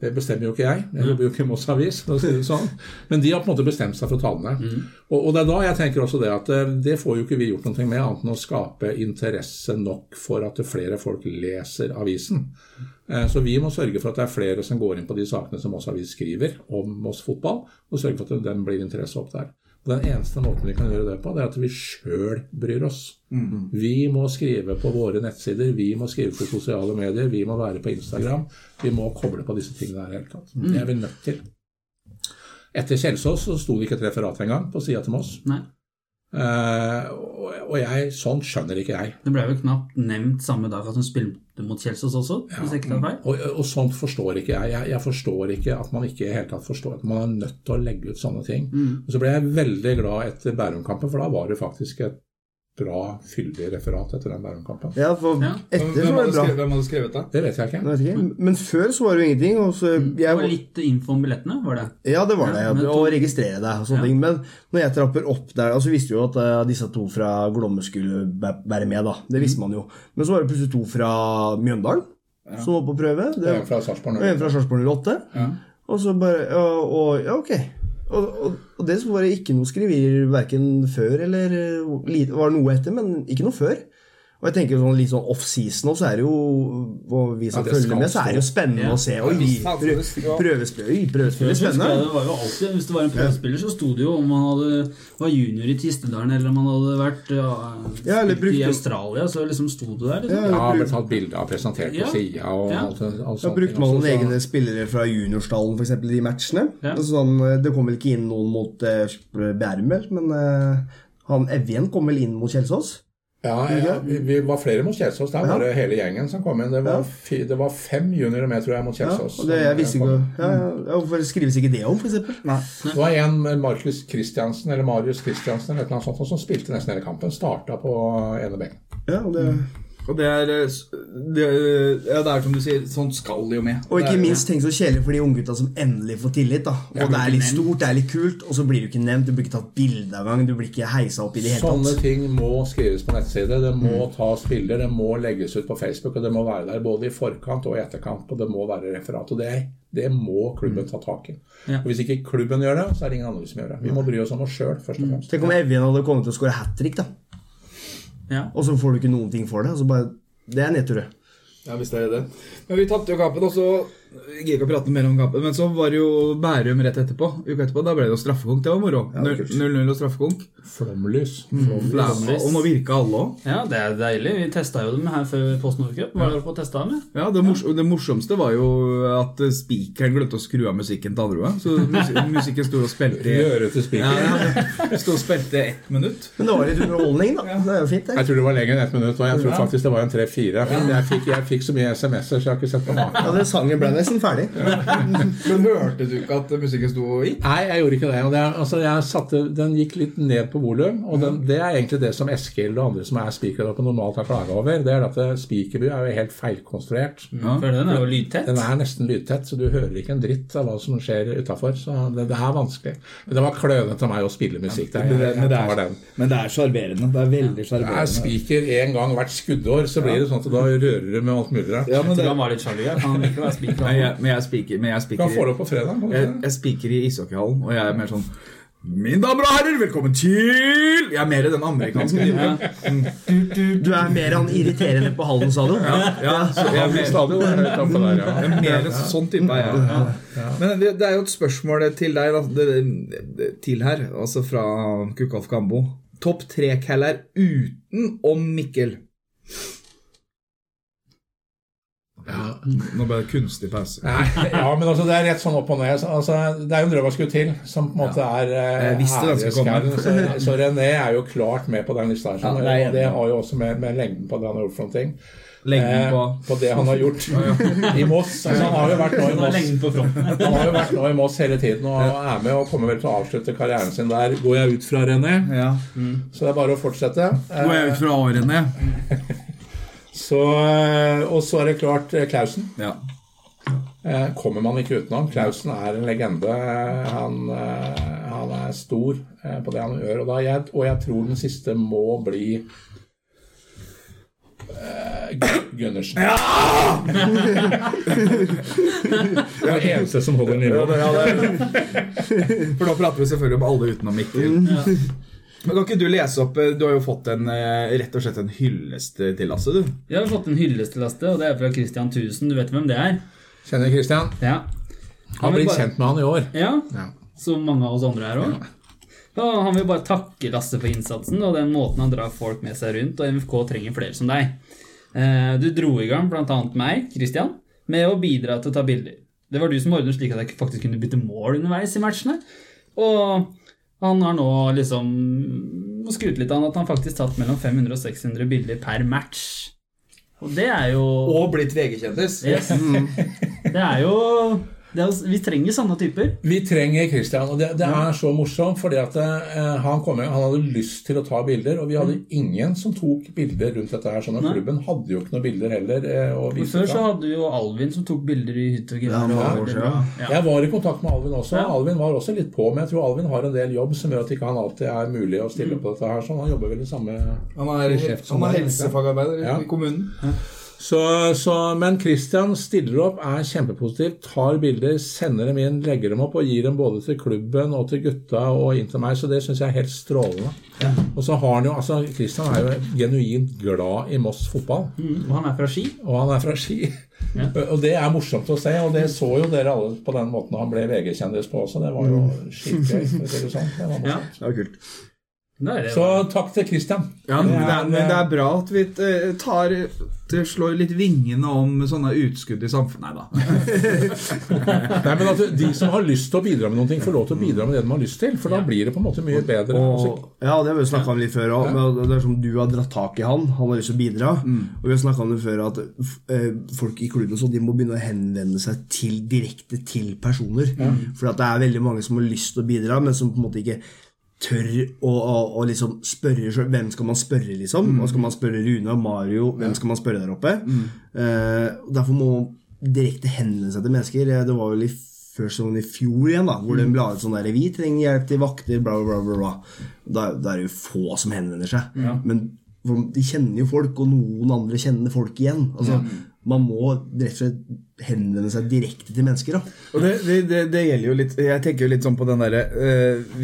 det bestemmer jo ikke jeg. Jeg jobber jo ikke i Moss Avis, sånn. Men de har på en måte bestemt seg for å ta den ned. Og, og det er da jeg tenker også det at eh, det får jo ikke vi gjort noe med, annet enn å skape interesse nok for at flere folk leser avisen. Eh, Så vi må sørge for at det er flere som går inn på de sakene som Moss Avis skriver om Moss fotball, og sørge for at den blir interesse opp der. Og Den eneste måten vi kan gjøre det på, det er at vi sjøl bryr oss. Vi må skrive på våre nettsider, vi må skrive på sosiale medier, vi må være på Instagram. Vi må koble på disse tingene her i det hele tatt. Det er vi nødt til. Etter Kjelsås så sto det ikke et referat engang på sida til Moss. Nei. Eh, og jeg, sånn skjønner ikke jeg. Det ble vel knapt nevnt samme dag at hun spilte mot Kjelsås også, feil. Og, og sånt forstår ikke jeg. jeg. Jeg forstår ikke at man ikke i hele tatt forstår at man er nødt til å legge ut sånne ting. Og så ble jeg veldig glad etter Bærum-kampen, for da var det faktisk et bra, fyldig referat etter den Bærum-kampen. Ja, for Ja. etter Hvem så var hadde det bra. skrevet, hvem hadde skrevet det? Det vet jeg ikke. Jeg vet ikke. Men før så var det jo ingenting. Og så Det var litt info om billettene, var det? ja, det var det. Ja, Å registrere deg og sånne Ja. ting. Men når jeg trapper opp der altså visste jo at eh, disse to fra Glomme skulle være med, da. Det visste man jo. Men så var det plutselig to fra Mjøndalen som var på prøve. Det, og en fra Sarpsborg 08. Og så bare ja, og, Ja, ok. Og, og, og det var det ikke noe skriverier verken før eller Var det noe etter, men ikke noe før. Og jeg tenker sånn litt sånn off-season, så er det jo og vi som Ja, følger med, så er det jo spennende Ja. å se. Og gi prøvespill, prøvespill spennende. det var jo alltid, Hvis det var en prøvespiller, så sto det jo om han hadde, var junior i Tistedalen eller om han hadde vært ja, Ja, eller i Australia. Så liksom sto det der. Liksom. Ja, ble tatt bilde av, presentert på Ja. sida og alt, alt sånt. brukte man noen så- egne spillere fra juniorstallen eksempel, i de matchene. Ja. Altså sånn, det kom vel ikke inn noen mot uh, Bærum, men uh, han Evjen kom vel inn mot Kjelsås? Ja, ja vi, vi var flere mot Kjelsås. Der Ja. var det hele gjengen som kom inn. Det var, Ja. det var fem juniorer med, tror jeg, mot Ja, Kjelsås. og det, jeg visste ikke ja, ja, ja, Hvorfor skrives ikke det om, eksempel? Det var en Markus Christiansen, eller Marius Christiansen eller noe sånt, som spilte nesten hele kampen. Starta på ene benken. Ja, det... Og det er, eh, det, ja, det er som du sier, sånt skal jo med. Og ikke er- minst tenk så kjedelig for de unggutta som endelig får tillit. da Og det er litt stort, det er litt kult, og så blir du ikke nevnt, du blir ikke tatt bilde av gang, du blir ikke heisa opp i det hele tatt. Sånne ting må skrives på nettside. Det må tas bilder, det må legges ut på Facebook, og det må være der både i forkant og i etterkant. Og det må være referat. Og det, det må klubben ta tak i. Ja. Og Hvis ikke klubben gjør det, så er det ingen andre som gjør det. Vi må bry oss om oss sjøl, først og fremst. Tenk om Evjen hadde kommet til å skåre hat trick, da Ja. og så får du ikke noen ting for det. Og så bare, Det er nedtur, det. Ja, hvis det er det. Men vi tapte jo kampen, og så jeg gidder ikke å prate mer om kampen, men så var det jo Bærum rett etterpå. Uka etterpå, Da ble det jo straffekonk. Det var moro. Ja, det er kult. 0-0 og straffekonk. Flomlys. Flomlys. Og nå virka alle òg. ja, det er deilig. Vi testa jo dem her før Post Nord Cup. Var dere på å teste dem? ja? Ja, det, mors det morsomste var jo at spikeren glemte å skru av musikken til andre. Så mus musikken sto og spilte i øret til spikeren. ja, Sto og spilte ett minutt. Men det var litt underholdning, da. Det er jo fint, det. Jeg tror det var lenger enn ett minutt, og jeg tror faktisk det var en tre-fire. Jeg, fikk- jeg fikk så mye SMS-er, så jeg har ikke sett på maken. Ja, det sangen ble nesten ferdig. Men hørte du ikke at musikken sto og gikk? Nei, jeg gjorde ikke det. Og det altså, jeg satte, den gikk litt ned på volum. Og den, det er egentlig det som Eskil og andre som er speakere på normalt har klaga over. Det er at eh, Spikerby er jo helt feilkonstruert. For den er jo lydtett. Den er nesten lydtett, så du hører ikke en dritt av hva som skjer utafor. Så det, det er vanskelig. Men det var klønete av meg å spille musikk der. Jeg, jeg men det er sjarmerende. Det er veldig Er spiker en gang hvert skuddår, så blir det sånn at da rører du med alt mulig rart. Ja, men det, han var litt sjalu. ja. Han vil ikke være spiker. Men jeg, men jeg spiker, men jeg Du kan få det opp på fredag. jeg, jeg spiker i ishockeyhallen, og jeg er mer sånn Mine damer og herrer, velkommen til Jeg er mer den amerikanske typen. Du er mer han irriterende på hallen, sa du? Ja, så jeg er mer, Stadion er der, ja. jeg er mer en sånn type er jeg. Men det, det er jo et spørsmål til deg, da, til her, altså fra Kukalf Gambo. Topp tre caller utenom Mikkel. Nå ble det kunstig pause. Ja, men altså, det er rett sånn opp og ned. Altså, det er jo en drøm skulle til, som på en måte er eh, Jeg æresskauen. Så, så René er jo klart med på den lista. Ja, det jeg det har jo også med, med lengden på det han har gjort for ting. Lengden Eh, på på det han har gjort i Moss. Altså, han har jo vært nå i Moss. Han har jo vært nå i Moss hele tiden og er med og kommer vel til å avslutte karrieren sin der, går jeg ut fra, René. Ja. Så det er bare å fortsette. Går jeg ut fra årene? Så, eh, og så er det klart eh, Klausen. Ja. Eh, Kommer man ikke utenom. Klausen er en legende. Han, eh, han er stor eh, på det han gjør. Og, da jeg, og jeg tror den siste må bli eh, Gundersen. Ja! det er eneste som holder nivå. For nå prater vi selvfølgelig om alle utenom Mikkel. Men Kan ikke du lese opp eh, Du har jo fått en, eh, rett og slett en hyllest til Lasse, du. Jeg har fått en hyllest til Lasse, og det er fra Christian 1000. Du vet hvem det er? Kjenner Christian? Ja. Har vil blitt bare- kjent med han i år. Ja, Ja. som mange av oss andre her òg. Ja. han vil bare takke Lasse for innsatsen og den måten han drar folk med seg rundt, og MFK trenger flere som deg. Eh, Du dro i gang bl.a. meg, Christian, med å bidra til å ta bilder. Det var du som ordnet slik at jeg faktisk kunne bytte mål underveis i matchene. Og han har nå liksom skrytt litt av at han faktisk tatt mellom 500 og 600 bilder per match. Og det er jo Og blitt VG-kjendis. Yes. Det er jo er, Vi trenger sånne typer. Vi trenger Christian, og det, det er så morsomt, fordi at eh, han, kom, han hadde lyst til å ta bilder, og vi hadde ingen som tok bilder rundt dette her. sånn at Klubben hadde jo ikke noen bilder heller eh, Før så hadde vi jo Alvin som tok bilder i hytte og Ja, gevær. og- Ja. Jeg var i kontakt med Alvin også. Ja. Alvin var også litt på, men jeg tror Alvin har en del jobb som gjør at ikke han alltid er mulig å stille på dette her. sånn. Han jobber vel i samme Han er, han er helsefagarbeider Ja. i kommunen. Så, så, men Christian stiller opp, er kjempepositiv, tar bilder, sender dem inn, legger dem opp og gir dem både til klubben og til gutta og inn til meg. Så det syns jeg er helt strålende. Og så har han jo, altså Christian er jo genuint glad i Moss fotball. Mm, og han er fra Ski. Og han er fra Ski. Ja. Og det er morsomt å se, og det så jo dere alle på den måten han ble VG-kjendis på også. Det var jo skikkelig å si det sånn. Det var Ja. Det var kult. Det var... Så takk til Christian. Ja, men det, er, men det er bra at vi eh, tar slår litt vingene om sånne utskudd i samfunnet. Nei da. Nei, men at De som har lyst til å bidra med noe, får lov til å bidra med det de har lyst til. For da blir det på en måte mye bedre. Og, Og, ja, det har vi snakka om litt før òg. Det er som du har dratt tak i han. Han har lyst til å bidra. Og vi har snakka om det før at eh, folk i klubben så de må begynne å henvende seg til, direkte til personer. For at det er veldig mange som har lyst til å bidra, men som på en måte ikke tør å, å, å liksom spørre selv. Hvem skal man spørre, liksom? Og skal man spørre Rune og Mario? Hvem skal man spørre der oppe? Eh, og derfor må man direkte henvende seg til mennesker. Eh, Det var vel i før sånn i fjor igjen, da, hvor den la ut sånn der 'Vi trenger hjelp til vakter', bla, bla, bla. bla. Da, da er det jo få som henvender seg. Men de kjenner jo folk, og noen andre kjenner folk igjen. Altså, Man må rett og slett henvende seg direkte til mennesker. da. Og det, det, det, gjelder jo litt Jeg tenker jo litt sånn på den derre øh,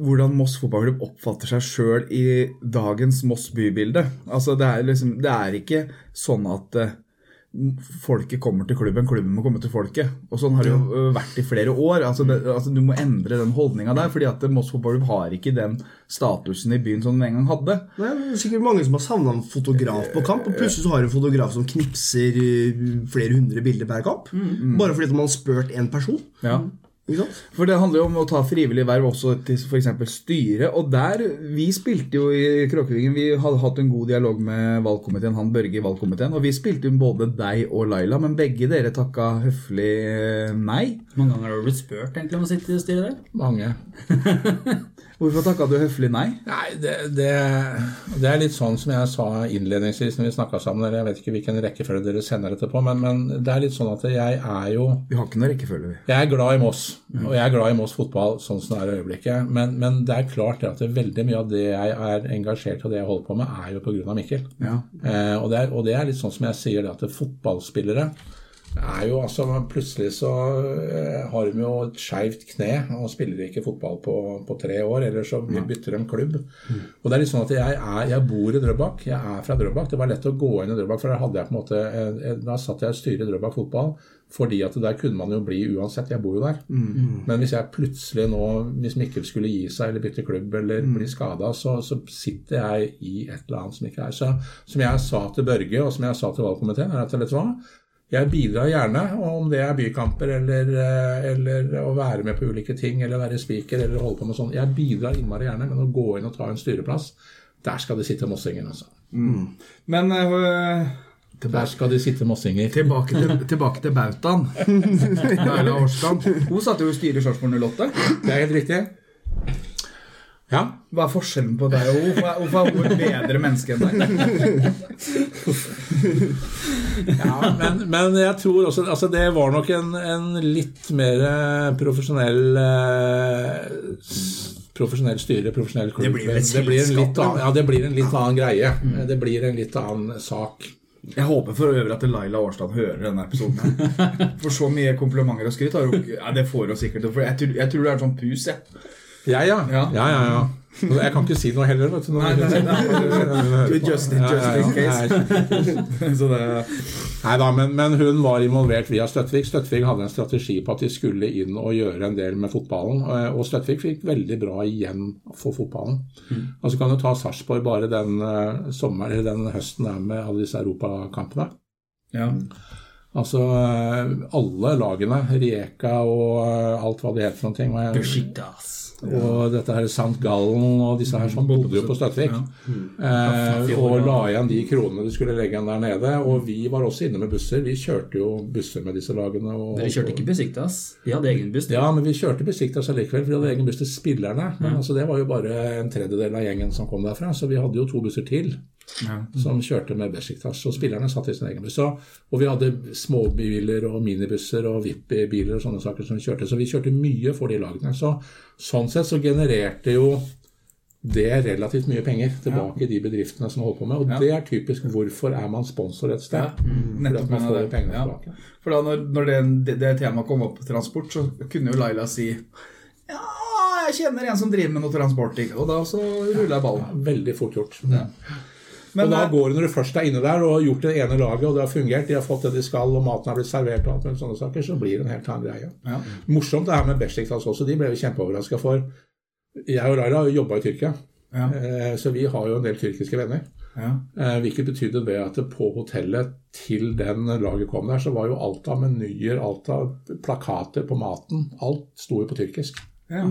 Hvordan Moss fotballklubb oppfatter seg sjøl i dagens Moss bybilde. Altså, det er liksom Det er ikke sånn at eh, folket kommer til klubben, klubben må komme til folket. Og sånn har det jo eh, vært i flere år. Altså, det, altså Du må endre den holdninga der, fordi at Moss fotballklubb har ikke den statusen i byen som den en gang hadde. Det er sikkert mange som har savna en fotograf på kamp, og plutselig så har du en fotograf som knipser eh, flere hundre bilder per kamp. Bare fordi man har spurt én person. Ja. For det handler jo om å ta frivillig verv også til f.eks. styret. Og der Vi spilte jo i Kråkevingen. Vi hadde hatt en god dialog med valgkomiteen, han Børge i valgkomiteen. Og vi spilte jo både deg og Laila, men begge dere takka høflig nei. Hvor mange ganger har du blitt spurt egentlig om å sitte i styret der? mange. Hvorfor takka du høflig nei? Nei, det, det, det er litt sånn som jeg sa innledningsvis når vi snakka sammen. eller Jeg vet ikke hvilken rekkefølge dere sender dette på, men, men det er litt sånn at jeg er jo Vi har ikke noen rekkefølge, vi. Jeg er glad i Moss, og jeg er glad i Moss fotball sånn som det er i øyeblikket. Men, men det er klart at det veldig mye av det jeg er engasjert i og det jeg holder på med, er jo pga. Mikkel. Ja. Eh, og, det er, og det er litt sånn som jeg sier det at det fotballspillere Det er jo altså, Plutselig så eh, har de jo et skeivt kne og spiller ikke fotball på, på tre år. Eller så bytter de klubb. Og det er litt sånn at jeg, er, jeg bor i Drøbak. Jeg er fra Drøbak. Det var lett å gå inn i Drøbak, for der hadde jeg på en måte eh, Da satt jeg og styret Drøbak fotball. Fordi at der kunne man jo bli uansett. Jeg bor jo der. Men hvis jeg plutselig nå, hvis Mikkel skulle gi seg eller bytte klubb eller bli skada, så, så sitter jeg i et eller annet som ikke er så Som jeg sa til Børge, og som jeg sa til valgkomiteen, er at vet du hva? Jeg bidrar gjerne, og om det er bykamper eller, eh, eller å være med på ulike ting, eller være speaker eller holde på med sånn. Jeg bidrar innmari gjerne, men å gå inn og ta en styreplass, der skal det sitte mossinger, altså. Men øh, Der skal det sitte mossinger. tilbake, til, tilbake til bautaen. Laila. Hun satt jo i styret i Sarpsborg 08. Det er helt riktig. Ja. Hva er forskjellen på deg og henne? Hvorfor er- Hvorfor er hun et bedre menneske enn deg? Ja, men, men jeg tror også altså Det var nok en, en litt mer eh, profesjonell eh, Profesjonell styre, profesjonell klubb. Det blir vel det blir en litt annen, ja, det blir en litt annen greie. Det blir en litt annen sak. Jeg håper for øvrig at Laila Årstad hører denne episoden. For så mye komplimenter og skryt har hun ja, Det får hun sikkert. For jeg, tror, jeg tror det er en sånn pus, jeg. Jeg, ja. Ja. ja, ja, ja. Jeg kan ikke si noe heller. Vet du, Nei, Nei, nei, nei. Just, just in case. Nei, da, men, men hun var involvert via Støttvik. Støttvik hadde en strategi på at de skulle inn og gjøre en del med fotballen. eh, Og Støttvik fikk veldig bra igjen for fotballen. Altså kan du ta Sarpsborg bare den, eh, sommer, eller den høsten der med alle disse europakampene. Ja. Altså eh, alle lagene, Rijeka og alt hva det het for noe. Og dette her St. Gallen og disse her som bodde jo på Støttvik. Eh, og la igjen de kronene de skulle legge igjen der nede. Og vi var også inne med busser. Vi kjørte jo busser med disse lagene. Og, Dere kjørte ikke Besiktas? De hadde egen buss. Ja, men vi kjørte Besiktas allikevel, for de hadde egen buss til spillerne. Men altså, det var jo bare en tredjedel av gjengen som kom derfra, så vi hadde jo to busser til som kjørte med Besjiktas. Og spillerne satt i sin egen buss. Og, vi hadde småbiler og minibusser og Vippi-biler og sånne saker som vi kjørte. Så vi kjørte mye for de lagene. Så sånn sett så genererte jo det relativt mye penger tilbake i de bedriftene som holder på med. Og Ja. det er typisk hvorfor er man sponsor et sted. Ja, Fordi at man får det. pengene Ja. tilbake. For da når, når det, det, temaet kom opp på transport, så kunne jo Laila si Ja, jeg kjenner en som driver med noe transport. ikke?» Og da så ruller jeg ballen. Veldig fort gjort. Men og da går det når du først er inne der og har gjort det ene laget, og det har fungert, de har fått det de skal, og maten har blitt servert, og alt mulig sånne saker, så blir det en helt annen greie. ja. Morsomt det her med Besiktas også. De ble vi kjempeoverraska for. Jeg og Raira jobba i Tyrkia, Ja. eh, så vi har jo en del tyrkiske venner. Ja. Eh, Hvilket betydde det at på hotellet til den laget kom der, så var jo alt av menyer, alt av plakater på maten, alt sto jo på tyrkisk. Ja.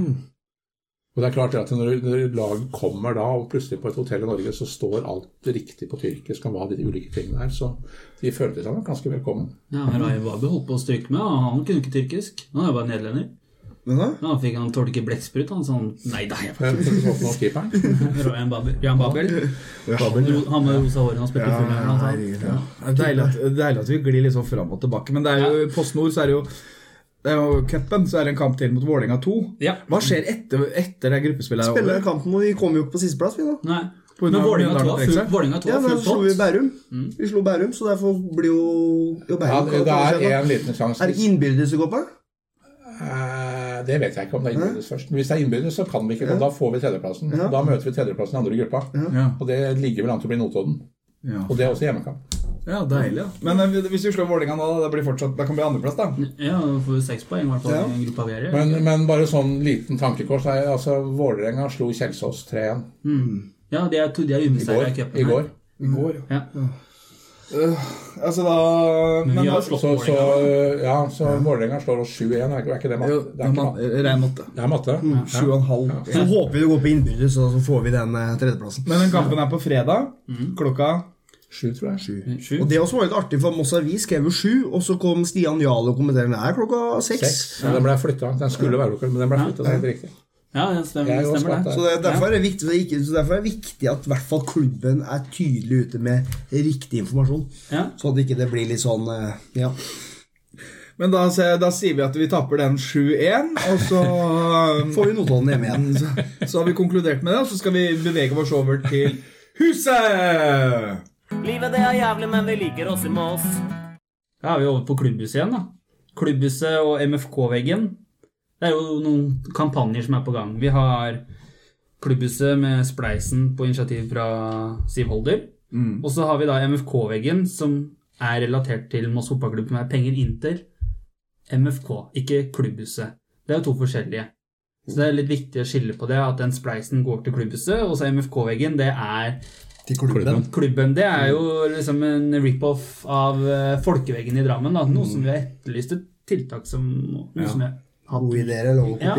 Og det er klart at når, når laget kommer da, og plutselig på et hotell i Norge, så står alt riktig på tyrkisk om hva de ulike tingene er. Så de følte seg nok ganske velkommen. Ja, Rai Wabi holdt på å stryke med, og han kunne ikke tyrkisk. Han er bare nederlender. Men da? Ja, han fikk han tålte ikke blekksprut. Han sånn Nei da, jeg så nå keeperen. Ryan Babel. Ryan Babel. Ja, Han med rosa hår, han spilte Ja, herregud, ja. Det er deilig at, deilig at vi glir litt sånn fram og tilbake. Men det er jo ja. PostNord så er det er jo cupen, så er det en kamp til mot Vålerenga 2. Ja. Hva skjer etter, etter det gruppespillet Vi Spiller over? kampen, og vi kommer jo ikke på sisteplass, vi da. Nei. Men Vålerenga 2 har full, seg? Vålerenga 2 Ja, men slo vi. Bærum. Vi slo Bærum, så derfor blir jo, jo Ja, det, det er Er en liten sjanse. det ikke innbyrdes det går på? Eh, Det vet jeg ikke om det er innbyrdes først. Men hvis det er innbyrdes, så kan vi ikke. Og da får vi tredjeplassen. Ja. Da møter vi tredjeplassen i andre gruppa. Ja. Og det ligger vel an til å bli Notodden. Ja. Og det er også hjemmekamp. ja, deilig. Ja. Men eh, hvis vi slår Vålerenga nå, da, det blir fortsatt, det kan bli andreplass, da. Ja, da får vi seks poeng i hvert fall Ja. i gruppa vi er i. Men, men bare sånn liten tankekors. er- Altså, Vålerenga slo Kjelsås 3-1 Mm. Ja, det er, de er i går. i cupen. I går. I går, Ja. Altså da Men vi altså, Så, så, Vålerenga. ja, så Vålerenga slår oss 7-1. Er er ikke det matte? Jo, Det er man- matte. Ren matte. Det er matte. Mm, og Ja. Så håper vi det går på innbyrdes, og så får vi den eh, tredjeplassen. Men den kampen er på fredag. Klokka Sju, tror jeg. Sju. Og det også var litt artig, for Moss Avis skrev jo sju, og så kom Stian Jarl og kommenterte den her klokka seks. Seks. Ja, den ble flytta. Den skulle være lokal, men den ble flytta. Det er helt riktig. Ja, det stemmer, er det stemmer det. Så det, derfor, er det viktig, så det er ikke, så derfor er det viktig at i hvert fall klubben er tydelig ute med riktig informasjon. Ja. Så at ikke det blir litt sånn eh, Ja. Men da, da sier vi at vi tapper den 7-1, og så Får vi Notodden hjemme igjen. så, så har vi konkludert med det, og så skal vi bevege oss over til huset! Livet det er jævlig, men vi liker oss i Mås. Da er vi over på klubbhuset igjen, da. Klubbhuset og MFK-veggen. Det er jo noen kampanjer som er på gang. Vi har Klubbhuset med Spleisen på initiativ fra Siv Holder. Mm. Og så har vi da MFK-veggen, som er relatert til Moss fotballklubb, som er penger Inter. MFK, ikke klubbhuset. Det er jo to forskjellige. Så det er litt viktig å skille på det, at den spleisen går til klubbhuset, og så MFK-veggen, det er Til klubben. klubben. Det er jo liksom en rip-off av eh, folkeveggen i Drammen, da. Noe som vi har etterlyst et tiltak som noe Ja. som jeg, Gode ideer lov å Ja.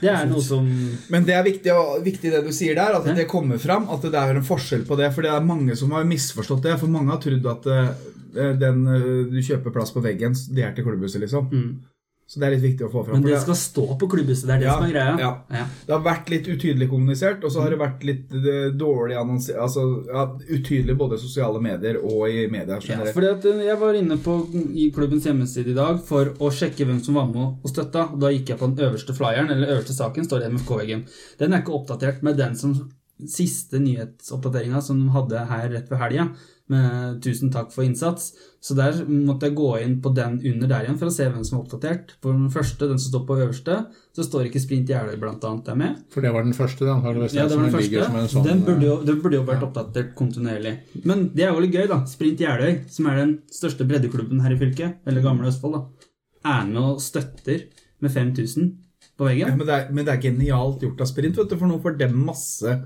Det er noe som Men det er viktig, viktig det du sier der, at Ja. det kommer fram. At det er en forskjell på det. For det er mange som har misforstått det. For mange har trodd at eh, den eh, du kjøper plass på veggen, det er til klubbhuset, liksom. mm. Så det er litt viktig å få fram. Men det skal stå på klubbhuset, det er det Ja, som er greia. ja. Ja. Det har vært litt utydelig kommunisert, og så har det vært litt eh, dårlig annonsert Altså ja, utydelig både i sosiale medier og i media Ja, fordi at eh, Jeg var inne på i klubbens hjemmeside i dag for å sjekke hvem som var med og støtta. og Da gikk jeg på den øverste flyeren, eller øverste saken, står det MFK-veggen. Den er ikke oppdatert med den som siste nyhetsoppdateringa som de hadde her rett ved helga, med 'tusen takk for innsats'. Så der måtte jeg gå inn på den under der igjen for å se hvem som er oppdatert. På den første, den som står på øverste, så står ikke Sprint Jeløy blant annet der med. For det var den første, antakeligvis. Ja, det var den første. sånn, Den burde jo, den burde jo vært oppdatert kontinuerlig. Men det er jo litt gøy, da. Sprint Jeløy, som er den største breddeklubben her i fylket, eller Gamle Østfold, da, er med og støtter med 5000 på Ja, veggen. men, det er, men det er genialt gjort av Sprint, vet du, for nå får dem masse,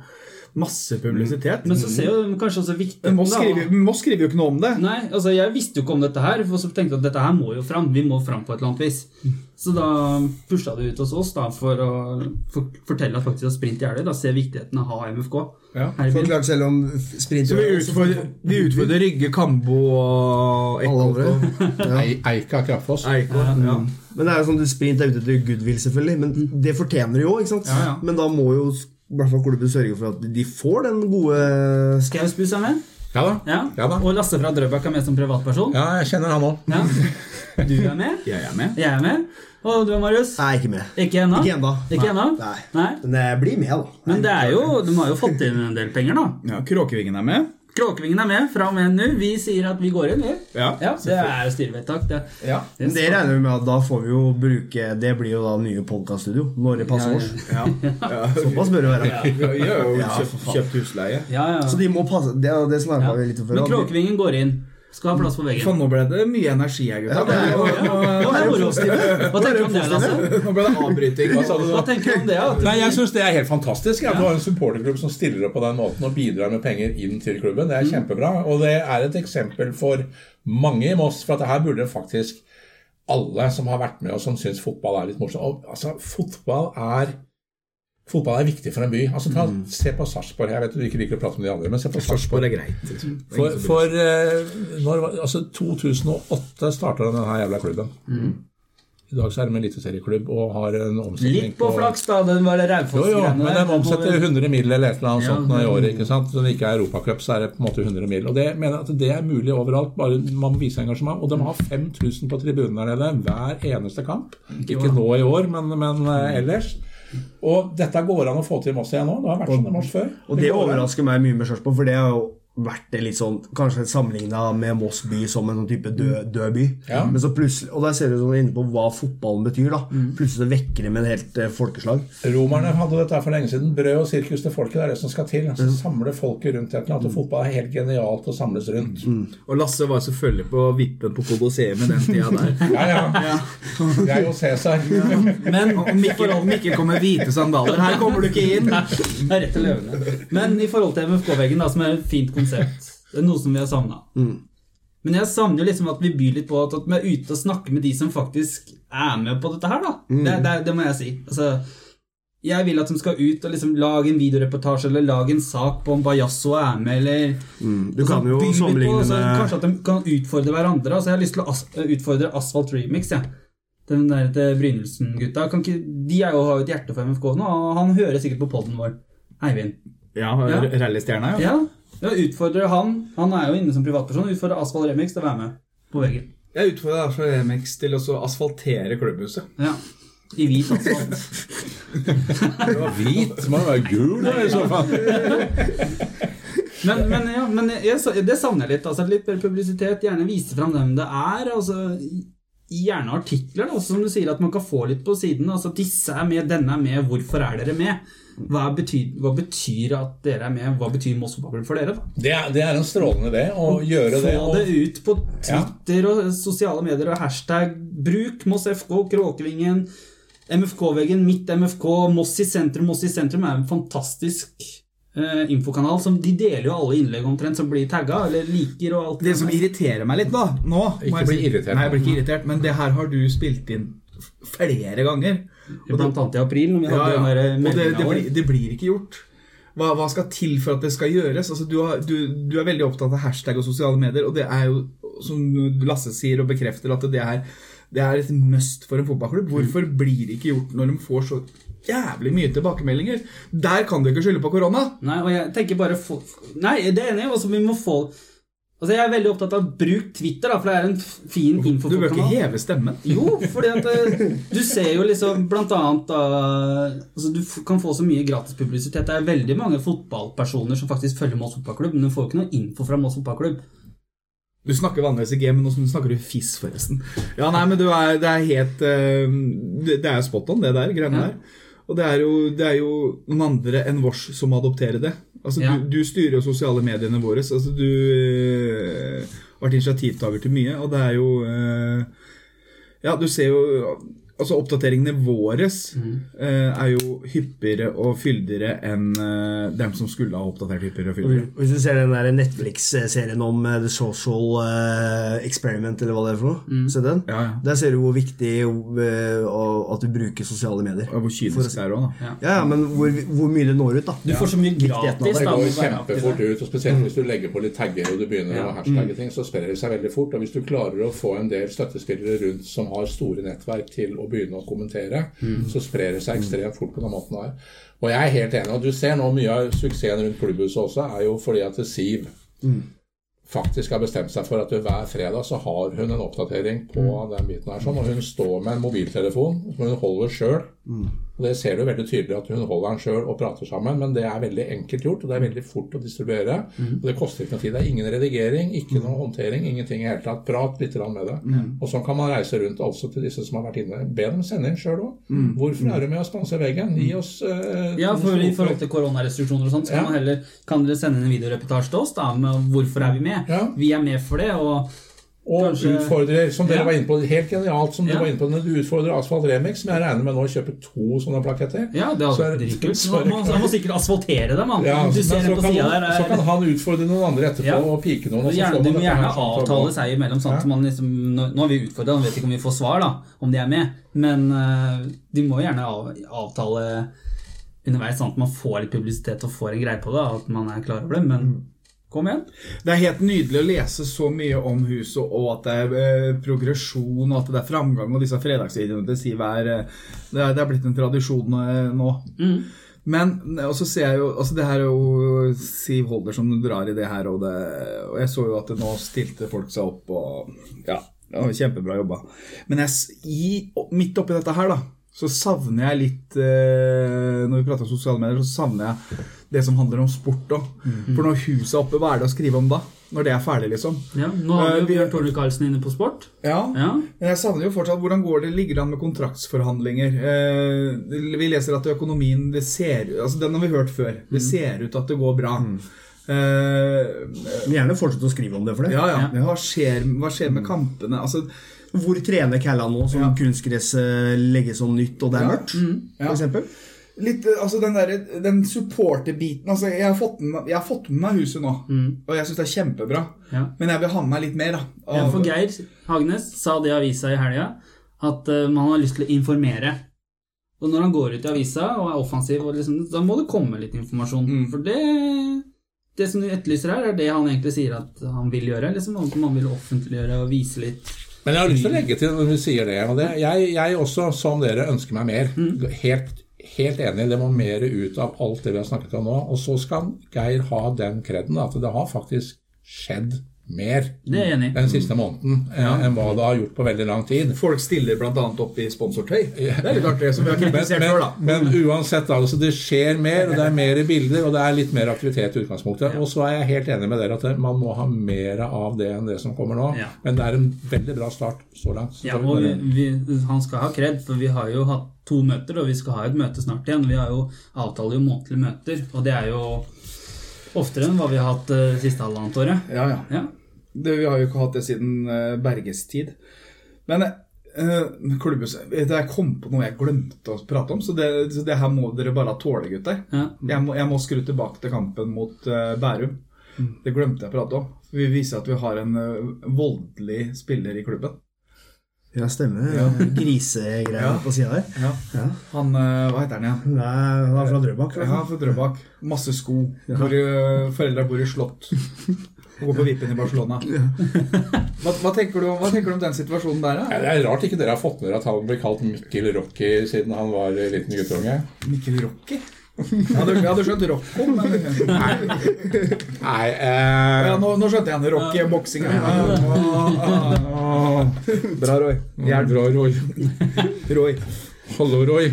masse publisitet. Men så ser jo kanskje også viktig Men Moss skriver, Moss skriver jo ikke noe om det. Nei, altså jeg visste jo ikke om dette her, for så tenkte jeg at dette her må jo fram. Vi må fram på et eller annet vis. Så da pusha det ut hos oss da, for å for, fortelle at faktisk Sprint Jeløy da ser viktigheten av å ha MFK Ja. Forklart i selv om sprint Så vi utfordrer, vi utfordrer Rygge, Kambo og alle andre. Ja. Eika Kraftfoss. Eikholt. Ja. Men det er jo sånn, Sprint er ute etter goodwill, selvfølgelig. Men det fortjener de jo, ikke sant? Ja, ja. Men da må jo i hvert fall klubben sørger for at de får den gode Skausbuss er med. Ja da. Ja. Ja da. Og Lasse fra Drøbak er med som privatperson. Ja, jeg kjenner han òg. Ja. Du er med, Jeg er med. jeg er med. Og du, Marius? Nei, ikke med. Ikke ennå? Ikke ennå. Ikke ennå? Nei. Nei. Men jeg blir med, da. Men det er jo, de har jo fått inn en del penger, da. Ja, Kråkevingen er med. Kråkevingen er med fra og med nå. Vi sier at vi går inn, vi. Ja, Ja, det er styrevedtak. Det. Ja. Men det regner vi med at da får vi jo bruke Det blir jo da nye podkaststudio når det passer Ja, oss. Ja. Ja. Såpass bør det være. Vi har jo Ja, kjøpt, kjøpt husleie. Ja, ja. Så de må passe Det, det snakka ja. vi litt om før. Men Kråkevingen går inn. Skal ha plass på For veggen. nå ble det mye energi her, gutta. Ja, Ja. Hva tenker du om det, Lasse? Nå ble det avbryting. Hva sa du Hva tenker du om det? Nei, Jeg syns det er helt fantastisk. At du har en supporterklubb som stiller opp på den måten og bidrar med penger inn til klubben. Det er kjempebra. Og det er et eksempel for mange i Moss. For at her burde faktisk alle som har vært med og som syns fotball er litt morsomt Altså, fotball er Fotball er viktig for en by. Altså, ta, Se på Sarpsborg. Jeg vet du ikke liker å prate med de andre, men se på Sarpsborg. Er greit. liksom. For, for uh, når, altså 2008 starta denne jævla klubben. I dag så er de en eliteserieklubb og har en omsetning Litt på flaks, da. Den var det Jo, jo, Raufoss-greiene men de omsetter 100 mill. eller et eller annet Ja, sånt nå i året. ikke sant? Når det ikke er Europacup, så er det på en måte 100 mill. Og det jeg mener at det er mulig overalt, bare man må vise engasjement. Og de har 5000 på tribunen der nede hver eneste kamp. Ikke nå i år, men, men eh, ellers. Og dette går an å få til i Moss igjen nå. Det har vært sånn i Moss før. Og det overrasker meg mye med Sarpsborg, for det er jo vært det litt sånn Kanskje sammenligna med Moss by som en sånn type død, død by. Ja. Men så plutselig, Og der ser du sånn inne på hva fotballen betyr. da Plutselig så vekker det med en helt eh, folkeslag. Romerne hadde dette her for lenge siden. Brød og sirkus til folket, det er det som skal til. Altså, samle folket rundt et eller annet. Og fotball er helt genialt å samles rundt. Og Lasse var selvfølgelig på vippen på Colosseum i den tida der. Ja, ja. Det er jo Cæsar. Men Og Mikkel, Mikkel kom med hvite sandaler. Her kommer du ikke inn! Det er rett til løvene. Men i forhold til MFK-veggen, da, som er et fint konsept Det er noe som vi har savna. Men jeg savner jo liksom at vi byr litt på at, vi er ute og snakker med de som faktisk er med på dette her, da. Det, det, det må jeg si. Altså, jeg vil at de skal ut og liksom lage en videoreportasje eller lage en sak på om Bajasso er med, eller Du kan jo sammenligne altså, med Kanskje at de kan utfordre hverandre. Altså, jeg har lyst til å as utfordre Asfalt Remix. Ja. Den der til Brynildsen-gutta. De er jo, har jo et hjerte for MFK nå, og han hører sikkert på poden vår. Eivind. Ja, Ja. rallystjerna, ja. Ja, ja utfordrer han Han er jo inne som privatperson. Utfordrer Asfalt Remix til å være med på veggen. Jeg utfordrer Asphalt Remix til å asfaltere klubbhuset. Ja. I hvit asfalt. Hvit må jo være gul da, i så fall. Men, men, ja, men jeg, det savner jeg litt. Altså, litt mer publisitet. Gjerne vise fram hvem det er. Altså, gjerne artikler, da, som du sier, at man kan få litt på siden. Altså, disse er med, denne er med, hvorfor er dere med? Hva betyr, hva betyr at dere er med? Hva betyr Moss fotballklubb for dere? da? Det er, det er en strålende idé å gjøre det. Få det ut på Twitter og sosiale medier og hashtag bruk Moss FK, Kråkevingen, MFK-veggen, mitt MFK, Moss i sentrum. Moss i sentrum er en fantastisk infokanal. Som de deler jo alle innlegg omtrent som blir tagga, eller liker og alt Det som irriterer meg litt, da nå Ikke bli si- irritert. Nei, jeg blir ikke irritert, men det her har du spilt inn flere ganger. Blant annet i april, når vi hadde Ja, ja. den der Og det, det, blir, det blir ikke gjort. Hva, hva skal til for at det skal gjøres? Altså, du, har, du, du er veldig opptatt av hashtag og sosiale medier, og det er jo, som Lasse sier og bekrefter, at det er, det er et must for en fotballklubb. Hvorfor blir det ikke gjort når de får så jævlig mye tilbakemeldinger? Der kan du ikke skylde på korona. Nei, og jeg tenker bare Nei, det er enig. Også, vi må få Altså, Jeg er veldig opptatt av bruk Twitter, da, for det er en fin info. Du bør ikke heve stemmen. Jo, fordi at eh, du ser jo liksom blant annet altså Du kan få så mye gratis publisitet. Det er veldig mange fotballpersoner som faktisk følger Moss fotballklubb, men du får jo ikke noe info fra Moss fotballklubb. Du snakker vanligvis i game, men nå snakker du fiss, forresten. Ja, nei, men du er, det er helt eh, Det det er spot on, det der, greiene Ja. der. Og det er, jo, det er jo noen andre enn vårs som adopterer det. Altså, Ja. du, du styrer jo sosiale mediene våre. Altså, du eh, har vært initiativtaker til mye, og det er jo øh, Ja, du ser jo Altså, oppdateringene våre eh, er jo hyppigere og fyldigere enn eh, dem som skulle ha oppdatert hyppigere og fyldigere. Hvis du ser den der Netflix-serien om uh, The Social uh, Experiment, eller hva det er for noe, se den? Ja, ja. Der ser du hvor viktig uh, at du bruker sosiale medier. Og hvor kynisk det er òg, da. Ja, ja, men hvor, hvor mye det når ut, da. Du får så mye gratis. Det går kjempefort ut, og spesielt hvis du legger på litt tagger og du begynner å hashtagge ting, så sprer det seg veldig fort. Og hvis du klarer å få en del støttespillere rundt som har store nettverk til å begynne å kommentere, så sprer det seg ekstremt fort på den måten her. Og jeg er helt enig. Og du ser nå mye av suksessen rundt klubbhuset også, er jo fordi at Siv faktisk har bestemt seg for at hver fredag så har hun en oppdatering på den biten her. Sånn, og hun står med en mobiltelefon som hun holder sjøl. Og Det ser du veldig tydelig at hun holder den sjøl og prater sammen, men det er veldig enkelt gjort, og det er veldig fort å distribuere. Og Det koster ikke noe tid. Det er ingen redigering, ikke noe håndtering, ingenting i hele tatt. Prat litt med det. Og sånn kan man reise rundt også til disse som har vært inne. Be dem sende inn sjøl òg. Hvorfor er du med å sponse veggen? Gi oss eh, Ja, for I forhold til koronarestriksjoner og sånt, så kan Ja. man heller Kan dere sende inn en videoreportasje til oss da, med hvorfor er vi med? Ja. Vi er med for det, og Og Kanskje- utfordrer, som dere Ja. var inne på, helt genialt som du var inne på, når du utfordrer Asfalt Remix, som jeg regner med nå å kjøpe to sånne plaketter. ja, det er er dritkult. så er Man, må- man må sikkert asfaltere dem. Man. Ja, du ser så kan, der. så kan Er, han utfordre noen andre etterpå Ja. og pike noen. og så gjerne, du må gjerne avtale seg imellom. Sånn Ja. man liksom, nå, har vi utfordra, vi vet ikke om vi får svar da, om de er med. Men uh, de må gjerne av, avtale underveis, sånn at man får litt publisitet og får en greie på det. At man er klar over det. Men kom igjen. Det er helt nydelig å lese så mye om huset, og at det er eh, progresjon, og at det er framgang, og disse fredagsvideoene til Siv er eh, det, er det er blitt en tradisjon eh, nå. Men og så ser jeg jo altså Det her er jo Siv Holder som drar i det her, og, det, og jeg så jo at det nå stilte folk seg opp, og ja, det var kjempebra jobba. Men jeg, i, midt oppi dette her, da, så savner jeg litt eh, Når vi prater om sosiale medier, så savner jeg det som handler om sport òg. For når huset er oppe, hva er det å skrive om da? Når det er ferdig, liksom? Ja, nå har Eh, vi jo Bjørn Tore Karlsen inne på sport. Ja. Ja. Men jeg savner jo fortsatt hvordan går det ligger an med kontraktsforhandlinger. Eh, vi leser at økonomien det ser, altså Den har vi hørt før. Det ser ut at det går bra. Mm. Uh, vi gjerne fortsette å skrive om det for det. ja, ja. Ja. Hva skjer, hva skjer med kampene? Altså, Hvor trener Kalla nå, som Ja. kunstgresset legges om nytt, og det er Ja. mørkt? Ja. For eksempel? Litt, eh, altså den, der, den supporterbiten altså, jeg, har fått med, jeg har fått med meg huset nå, og jeg syns det er kjempebra. Ja. Men jeg vil ha med meg litt mer. da Ja, for Geir Hagnes sa det i avisa i helga, at uh, man har lyst til å informere. Og når han går ut i avisa og er offensiv, og liksom, da må det komme litt informasjon. Mm. For det, det som du etterlyser her, er det han egentlig sier at han vil gjøre. Liksom, man vil offentliggjøre og vise litt. Men jeg har lyst til å legge til når du sier det. og det jeg, jeg også, som dere, ønsker meg mer. Helt, helt enig. Det må mer ut av alt det vi har snakket om nå. Og så skal Geir ha den kreden at det har faktisk skjedd mer Det er enig den siste måneden ja. enn hva det har gjort på veldig lang tid. Folk stiller bl.a. opp i sponsortøy. Det er litt artig, som vi har Men, kritisert før, da. men, men uansett, altså, det skjer mer, og det er mer bilder, og det er litt mer aktivitet i utgangspunktet. Og så er jeg helt enig med dere at man må ha mer av det enn det som kommer nå. Ja. Men det er en veldig bra start så langt. Så Ja, og vi, vi, han skal ha kred, for vi har jo hatt to møter, og vi skal ha et møte snart igjen. Vi har jo avtaler jo månedlige møter, og det er jo oftere enn hva vi har hatt uh, siste halvannet året. Ja, ja. Ja. Det, vi har jo ikke hatt det siden uh, Berges tid. Men uh, klubbhus Jeg kom på noe jeg glemte å prate om, så det, så det her må dere bare tåle, gutter. Ja. Jeg må, jeg må skru tilbake til kampen mot uh, Bærum. Det glemte jeg å prate om. Vi viser at vi har en eh, voldelig spiller i klubben. Ja, stemmer. Ja. Grisegreier Ja. på sida der. Ja. Ja. Han, eh, Hva heter han igjen? Nei, han er fra Drøbak. Ja, fra Drøbak. Masse sko. Ja. Hvor, foreldra bor i slott. Og går på vippen i Barcelona. Hva, hva, tenker du, om- hva tenker du om den situasjonen der, da? Ja, det er rart ikke dere har fått med dere at han ble kalt Mikkel Rocky siden han var liten guttunge. Mikkel Rocky? Jeg hadde, jeg hadde skjønt Rocco, men Nei, eh, ja, nå, nå skjønte jeg han. Rocky og boksing. Bra, Roy. Hjelp, bra, Roy. Roy. Hallo, Roy.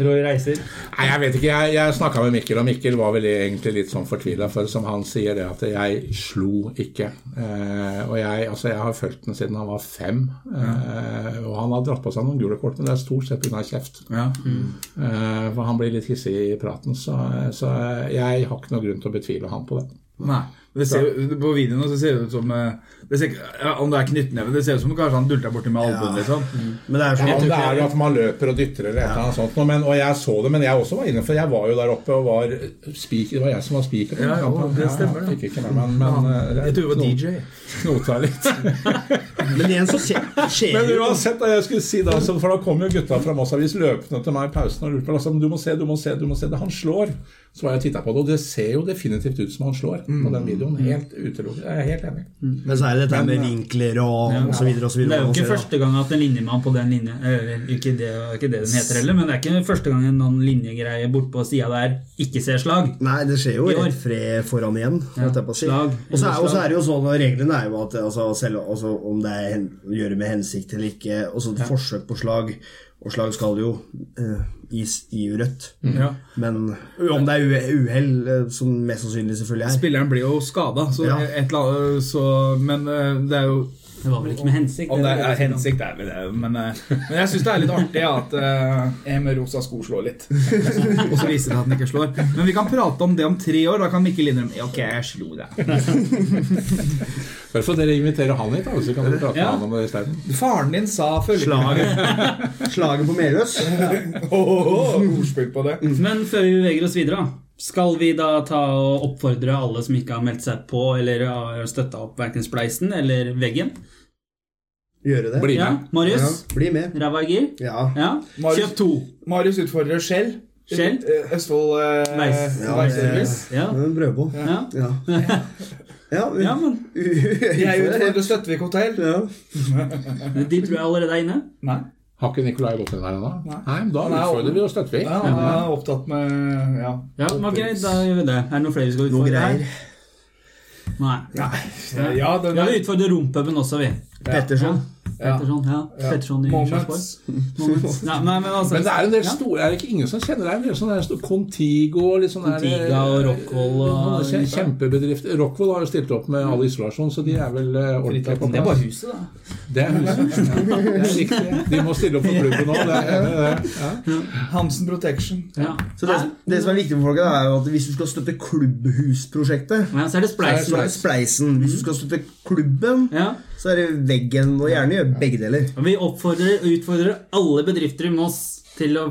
Roy reiser. Nei, jeg vet ikke. Jeg, jeg snakka med Mikkel, og Mikkel var vel egentlig litt sånn fortvila. For som han sier det at jeg slo ikke. Eh, og jeg, altså, jeg har fulgt den siden han var fem. Eh, og han har dratt på seg noen gule kort, men det er stort sett pga. kjeft. Ja. Eh, for han blir litt hissig i praten, så, så jeg har ikke noen grunn til å betvile han på det. Nei. Det ser, på videoen så ser det ut som eh, det ser, ja, Om det er knyttneve Det ser ut som kanskje han dulta borti med albuen. Liksom. Men det er sånn Ja, det er jo at man løper og dytter eller et eller annet sånt. Men, og jeg så det, men jeg også var inne, for jeg var jo der oppe og var speaker. Det var jeg som var speaker. Ja, jo, det stemmer, Jeg fikk ikke med men, men Jeg tror du var DJ. Knota litt. Men igjen så skjer, Men det jo uansett, jeg skulle si da, for da kom jo gutta fra Moss Avis løpende til meg i pausen og lurte på altså, du må se, du må se, du må se det. Han slår. Så var jeg og titta på det, og det ser jo definitivt ut som han slår på den videoen. Helt utelukket. Jeg er helt enig. Men så er det dette med vinkler og, og så videre og så Det er jo ikke første gang at en linjemann på den linje eller, ikke, det, ikke det den heter heller, men det er ikke første gang en noen linjegreie bort på sida der ikke ser slag. Nei, det skjer jo I rett fred foran igjen. si. slag. Og så er, er det jo sånn, og reglene er jo at altså, selv altså, om det er å gjøre med hensikt eller ikke Og så et Forsøk på slag, og slag skal jo eh, gis i rødt. Ja. Men om det er uhell, eh, som mest sannsynlig selvfølgelig er Spilleren blir jo skada, så, Ja. så Men eh, det er jo Det var vel ikke med hensikt? Om det er, er hensikt, er vel det. Men, eh, men jeg syns det er litt artig at uh, en med rosa sko slår litt. Og så viser det at den ikke slår. Men vi kan prate om det om tre år. Da kan Mikkel innrømme Ok, jeg slo deg. Derfor dere inviterer han hit, da, så kan dere prate Ja. med han om det isteden. Faren din sa følgende Slaget, slaget på Meløs. Ordspill på det. Men før vi beveger oss videre, da. Skal vi da ta og oppfordre alle som ikke har meldt seg på eller har støtta opp verken Spleisen eller Veggen? Gjøre det. Bli Ja, med. Marius? Ja, bli med. Ræva i gir? Ja. Ja. Marius- Kjøp to. Marius utfordrer Skjell. Skjell? Eh, Østfold eh, Veis- Ja, Veiservice. Ja. En brødbo. Ja. Ja. Ja, ja, men Jeg utfordrer Støttvik hotell. Ja. de tror jeg allerede er inne. Nei. Har ikke Nikolai gått inn der ennå? Nei. Nei, men da er utfordrer vi og støtter vi. Ja, han er opptatt med ja. Ja, men greit, da gjør vi det. Er det noe flere vi skal Noe utfordre? greier. her? Nei. Ja, ja, den Ja, vi utfordrer Rompuben også, vi. Petterson. Petterson, ja. Petterson i Moments. Moments. Nei, nei, men altså Men det er en del ja. store Er det ikke ingen som kjenner deg? En del sånne store- Contigo og litt sånn der- Contiga og Rockwool og- Sånne kje- Kjempebedrifter. Rockwool har jo stilt opp med all isolasjon, så de er vel eh, ordentlig på Det er bare huset, da. Det er huset. Ja, det er riktig. De må stille opp for klubben nå. Det er det. Ja. Hansen Protection. Ja. Så det, det som er viktig for folket, er jo at hvis du skal støtte klubbhusprosjektet, Ja, så er det er Spleisen. det Spleisen. Hvis du skal støtte klubben, Ja. så er det Veggen. Og gjerne gjøre begge deler. Og vi oppfordrer og utfordrer alle bedrifter i Moss til å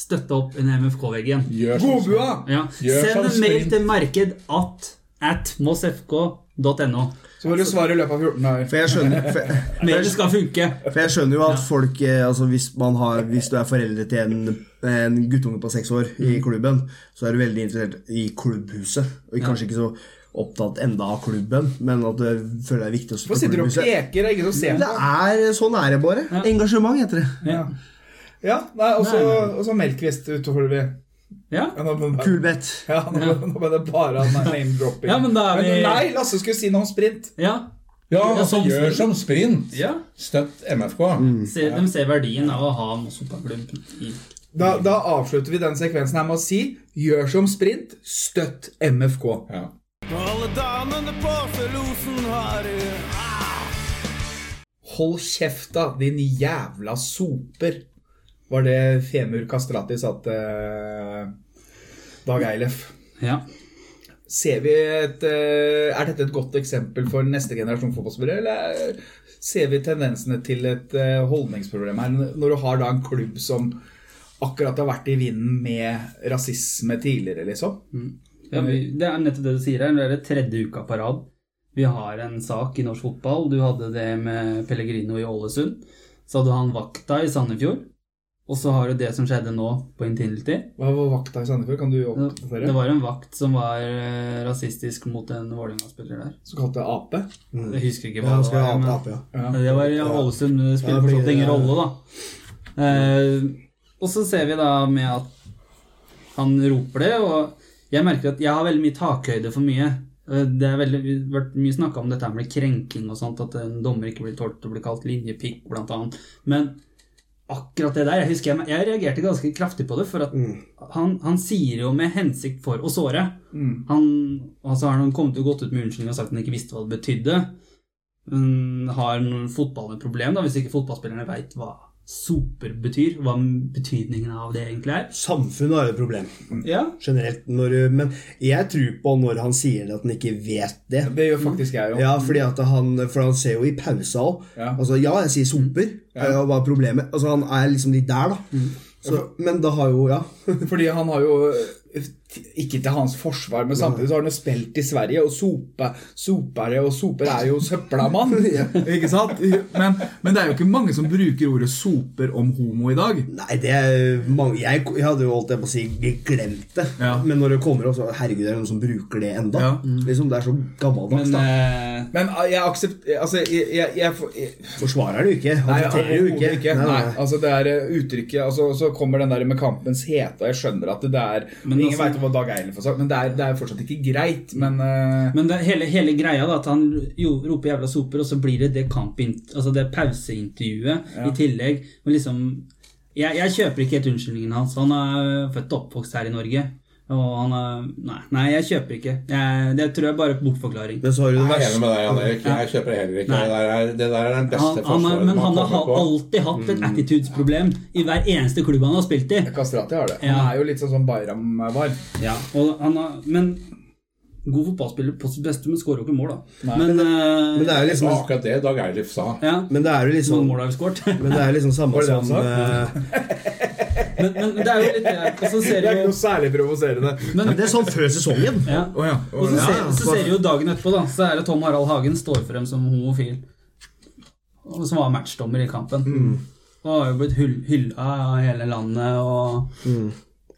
støtte opp under MFK-veggen. Godbua! Ja. Send en mail til marked at at mossfk.no. Så må du svare i løpet av 14 dager. For jeg skjønner, for, for, skal funke. for jeg skjønner jo at folk eh, altså hvis, man har, hvis du er foreldre til en, en guttunge på seks år i klubben, så er du veldig interessert i klubbhuset. Og kanskje ikke så opptatt enda av klubben, men at det føler det er viktig å Hvorfor støtte sitter du og peker? Det er ingen som ser Det er, sånn er det bare. Engasjement heter det. Ja, ja og så- Melkvist utover vi. Ja. Ja, nå, nå, ja, nå, ble det bare name-dropping. Ja, men vi... men Nei, Lasse skulle si noe om sprint. ja. Ja, Ja, altså som gjør sprint. som sprint. Ja. Støtt MFK. Ser, de ser verdien av å ha Moss fotballklubb i Da, da avslutter vi den sekvensen her med å si gjør som sprint, støtt MFK. Ja. Alle damene på Felosen har Hold kjeft, da, din jævla soper, var det Femur Kastrati sa til eh, Dag Eilef. Ja. Ser vi et, eh, er dette et godt eksempel for neste generasjon fotballspillere, eller ser vi tendensene til et eh, holdningsproblem her, når du har da en klubb som akkurat har vært i vinden med rasisme tidligere, liksom? Ja, vi, det er nettopp det du sier her. Det er det tredje uka på rad. Vi har en sak i norsk fotball. Du hadde det med Pellegrino i Ålesund. Så hadde han vakta i Sandefjord. Og så har du det som skjedde nå på Intility. Hva var vakta i Sandefjord? Kan du oppdatere? Det var en vakt som var eh, rasistisk mot en Vålerenga-spiller der. Som kalte det Ape? Jeg husker ikke hva ja, det var. men- ape, ja. Ja. Det var i Ålesund, men det spiller fortsatt ingen rolle, da. Eh, og så ser vi da med at han roper det, og jeg merker at jeg har veldig mye takhøyde for mye. Eh, Det har vært mye snakka om dette med krenking og sånt, at en dommer ikke blir tålt å bli kalt linjepikk, blant annet. Men akkurat det der, jeg husker jeg, jeg reagerte ganske kraftig på det, for at han, han sier jo med hensikt for å såre. Han, altså så har han kommet og gått ut med unnskyldning og sagt at han ikke visste hva det betydde. Men har noen fotballen et problem, da, hvis ikke fotballspillerne veit hva soper betyr? Hva betydningen av det egentlig er? Samfunnet har et problem Ja. generelt. Når, men jeg tror på når han sier at han ikke vet det. Det gjør faktisk jeg jo. Ja, fordi at han, For han ser jo i pausa òg. Ja. Altså, ja, jeg sier soper. Ja. Hva er problemet? Altså, Han er liksom litt der, da. Så, men da har jo Ja. Fordi han har jo ikke til hans forsvar, men samtidig så har han jo spilt i Sverige, og sope, sopere og soper er jo søppelamann. Ikke sant? Men, men det er jo ikke mange som bruker ordet soper om homo i dag. Nei, det er mange Jeg, jeg hadde jo holdt jeg på å si glemt det. Ja. Men når det kommer opp, så Herregud, det er noen som bruker det enda. Ja. Liksom, Det er så gammeldags. Men da eh, Men ah, jeg aksepterer Altså, jeg, jeg, jeg, jeg Forsvarer det jo ikke. Aksepterer det jo ikke. ikke. Nei, Nei, nei. altså det er eh, uttrykket altså, Så kommer den der med kampens hete, og jeg skjønner at det er Men Ingen altså- vet hva Dag Eilif har sagt, men det er, det er fortsatt ikke greit. Men uh... Men det, hele, hele greia da, at han jo, roper jævla soper, og så blir det det altså det pauseintervjuet i tillegg. Men liksom, jeg, jeg kjøper ikke helt unnskyldningen hans. Han er født og oppvokst her i Norge. Og han er Nei, nei jeg kjøper ikke. Jeg, det tror jeg bare er bortforklaring. Men så har du det Jeg er verste enig med deg, Jan Erik. Jeg kjøper det heller ikke. Det der er, det der er den beste Han, han er, men han har på. alltid hatt et attitudes-problem i hver eneste klubb han har spilt i. Kastrati har det. Ja. Han er jo litt sånn som Bayram var. Ja, og han har, men god fotballspiller på sitt beste, men skårer jo ikke mål, da. Nei. Men, Men det er jo liksom akkurat det Dag Eilif sa. ja, Men det er jo liksom mål har vi skåret. Men det er liksom samme som eh, Men, men det er jo litt det så ser Det er ikke noe særlig provoserende. men, Det er sånn før sesongen. ja. Oh, ja. Og så ja. ser, så ser du jo dagen etterpå, da. Så er det Tom Harald Hagen står frem som homofil. Som var matchdommer i kampen. Og har jo blitt hyll- hylla av hele landet og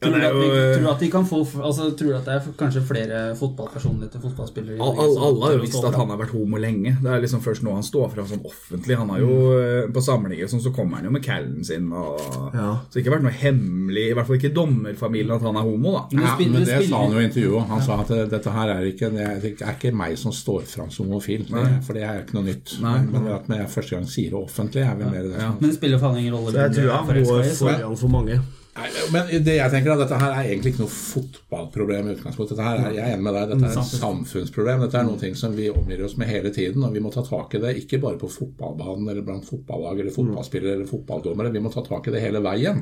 Tror, du det er at vi, tror at de kan få altså, Tror du at det er kanskje flere fotballpersonligheter, fotballspillere All, all, alle har jo visst at han har vært homo lenge. Det er liksom først nå han står fram sånn offentlig. Han har jo mm. På samlinger sånn, så kommer han jo med callen sin. Og, Ja. Så det har ikke vært noe hemmelig, i hvert fall ikke i dommerfamilien, at han er homo. da Men Ja, men det sa han jo i intervjuet. Han sa at dette her er ikke, det er ikke meg som står fram som homofil. Det, for det er ikke noe nytt. Nei. Men at jeg første gang sier det offentlig, er vel mer det. Ja. Men det spiller faen ingen rolle. Så jeg tror han går foran for mange. Nei, men det jeg tenker er at Dette her er egentlig ikke noe fotballproblem. i utgangspunktet. Dette her er, jeg er enig med deg, dette er et samfunnsproblem. Dette er noe ting som vi omgir oss med hele tiden. Og vi må ta tak i det ikke bare på fotballbanen eller blant fotballag eller fotballspillere eller fotballdommere. Vi må ta tak i det hele veien.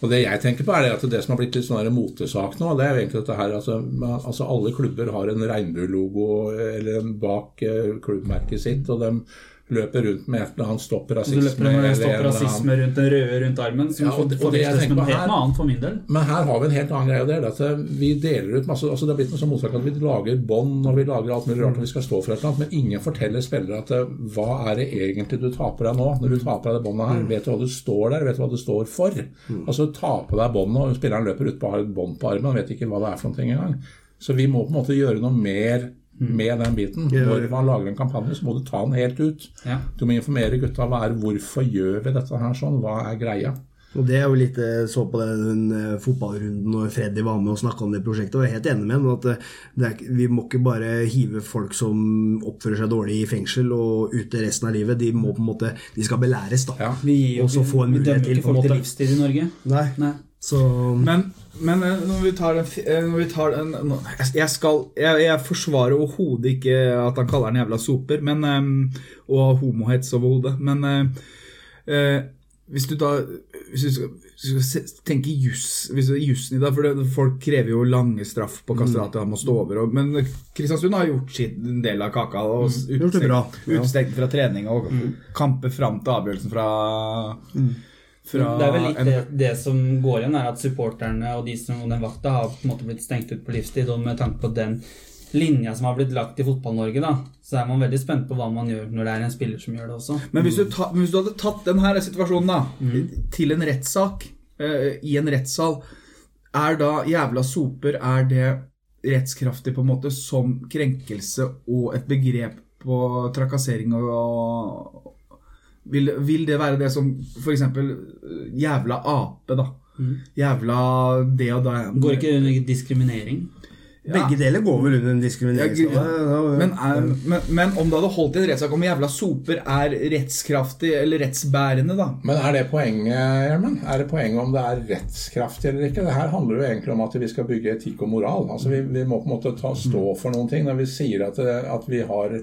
Og det jeg tenker på er at det som har blitt litt sånn en motesak nå, det er jo egentlig dette her altså, altså Alle klubber har en regnbuelogo eller en bak eh, klubbmerket sitt, og de løper rundt med et eller annet stopp rasisme. du løper med stopp en rasisme rundt den røde rundt armen, som Ja, og- og det jeg med helt noe annet for min del. Men her har vi en helt annen greie. Det er at eh, Vi deler ut masse altså Det har blitt noe sånn motsak at vi lager bånd og vi lager alt mulig rart og vi skal stå for et eller annet, men ingen forteller spillere at eh, hva er det egentlig du tar på deg nå? Når du tar på deg det båndet her, vet du hva du står der? Vet du hva du står for? Altså ta på deg båndet, og spilleren løper utpå og har et bånd på armen og vet ikke hva det er for noe engang. Så vi må på en måte gjøre noe mer med den biten. Når man lager en kampanje, så må du ta den helt ut. Ja. Du må informere gutta hva er hvorfor gjør vi dette her sånn, hva er greia? Og det er jo litt eh, så på den eh, fotballrunden når Freddy var med og snakka om det prosjektet, og jeg er helt enig med ham at eh, det er, vi må ikke bare hive folk som oppfører seg dårlig i fengsel og ute resten av livet. De må på en måte, de skal belæres, da. Ja. Vi Og så få en mulighet til, ikke dømmer ikke folk til livsstil livstid i Norge. Nei. Nei. Så Men, men eh, når vi tar den eh, vi tar den, Jeg skal Jeg, jeg forsvarer overhodet ikke at han kaller den jævla soper, men eh, og homohets overhodet, men eh, hvis du da Hvis du skal, hvis du skal tenke jussen i det, for det, Folk krever jo lange straff på kastratet, han må stå over. Og, men Kristiansund har gjort sin del av kaka. Og utstengt det ja. fra trening og kamper fram til avgjørelsen fra, fra det er vel litt en- det, det som går igjen, er at supporterne og de som og den vakta har på en måte blitt stengt ut på livstid. Og med tanke på den linja som har blitt lagt i Fotball-Norge, da, så er man veldig spent på hva man gjør når det er en spiller som gjør det også. Men hvis du, ta, hvis du hadde tatt denne situasjonen da, til en rettssak, uh, i en rettssal, er da jævla soper Er det rettskraftig på en måte som krenkelse og et begrep på trakassering og vil, vil det være det som eksempel eh, jævla ape, da? Jævla det og da Går ikke under diskriminering? Begge deler går vel under en diskriminering. Ja, så da- da- Men, men, men om du hadde holdt i en rettssak om jævla soper er rettskraftig eller rettsbærende, da? Men er det poenget, Gjermund? Er det poenget om det er rettskraftig eller ikke? Det her handler jo egentlig om at vi skal bygge etikk og moral. Altså vi, vi må på en måte ta, stå for noen ting når vi sier at, at vi har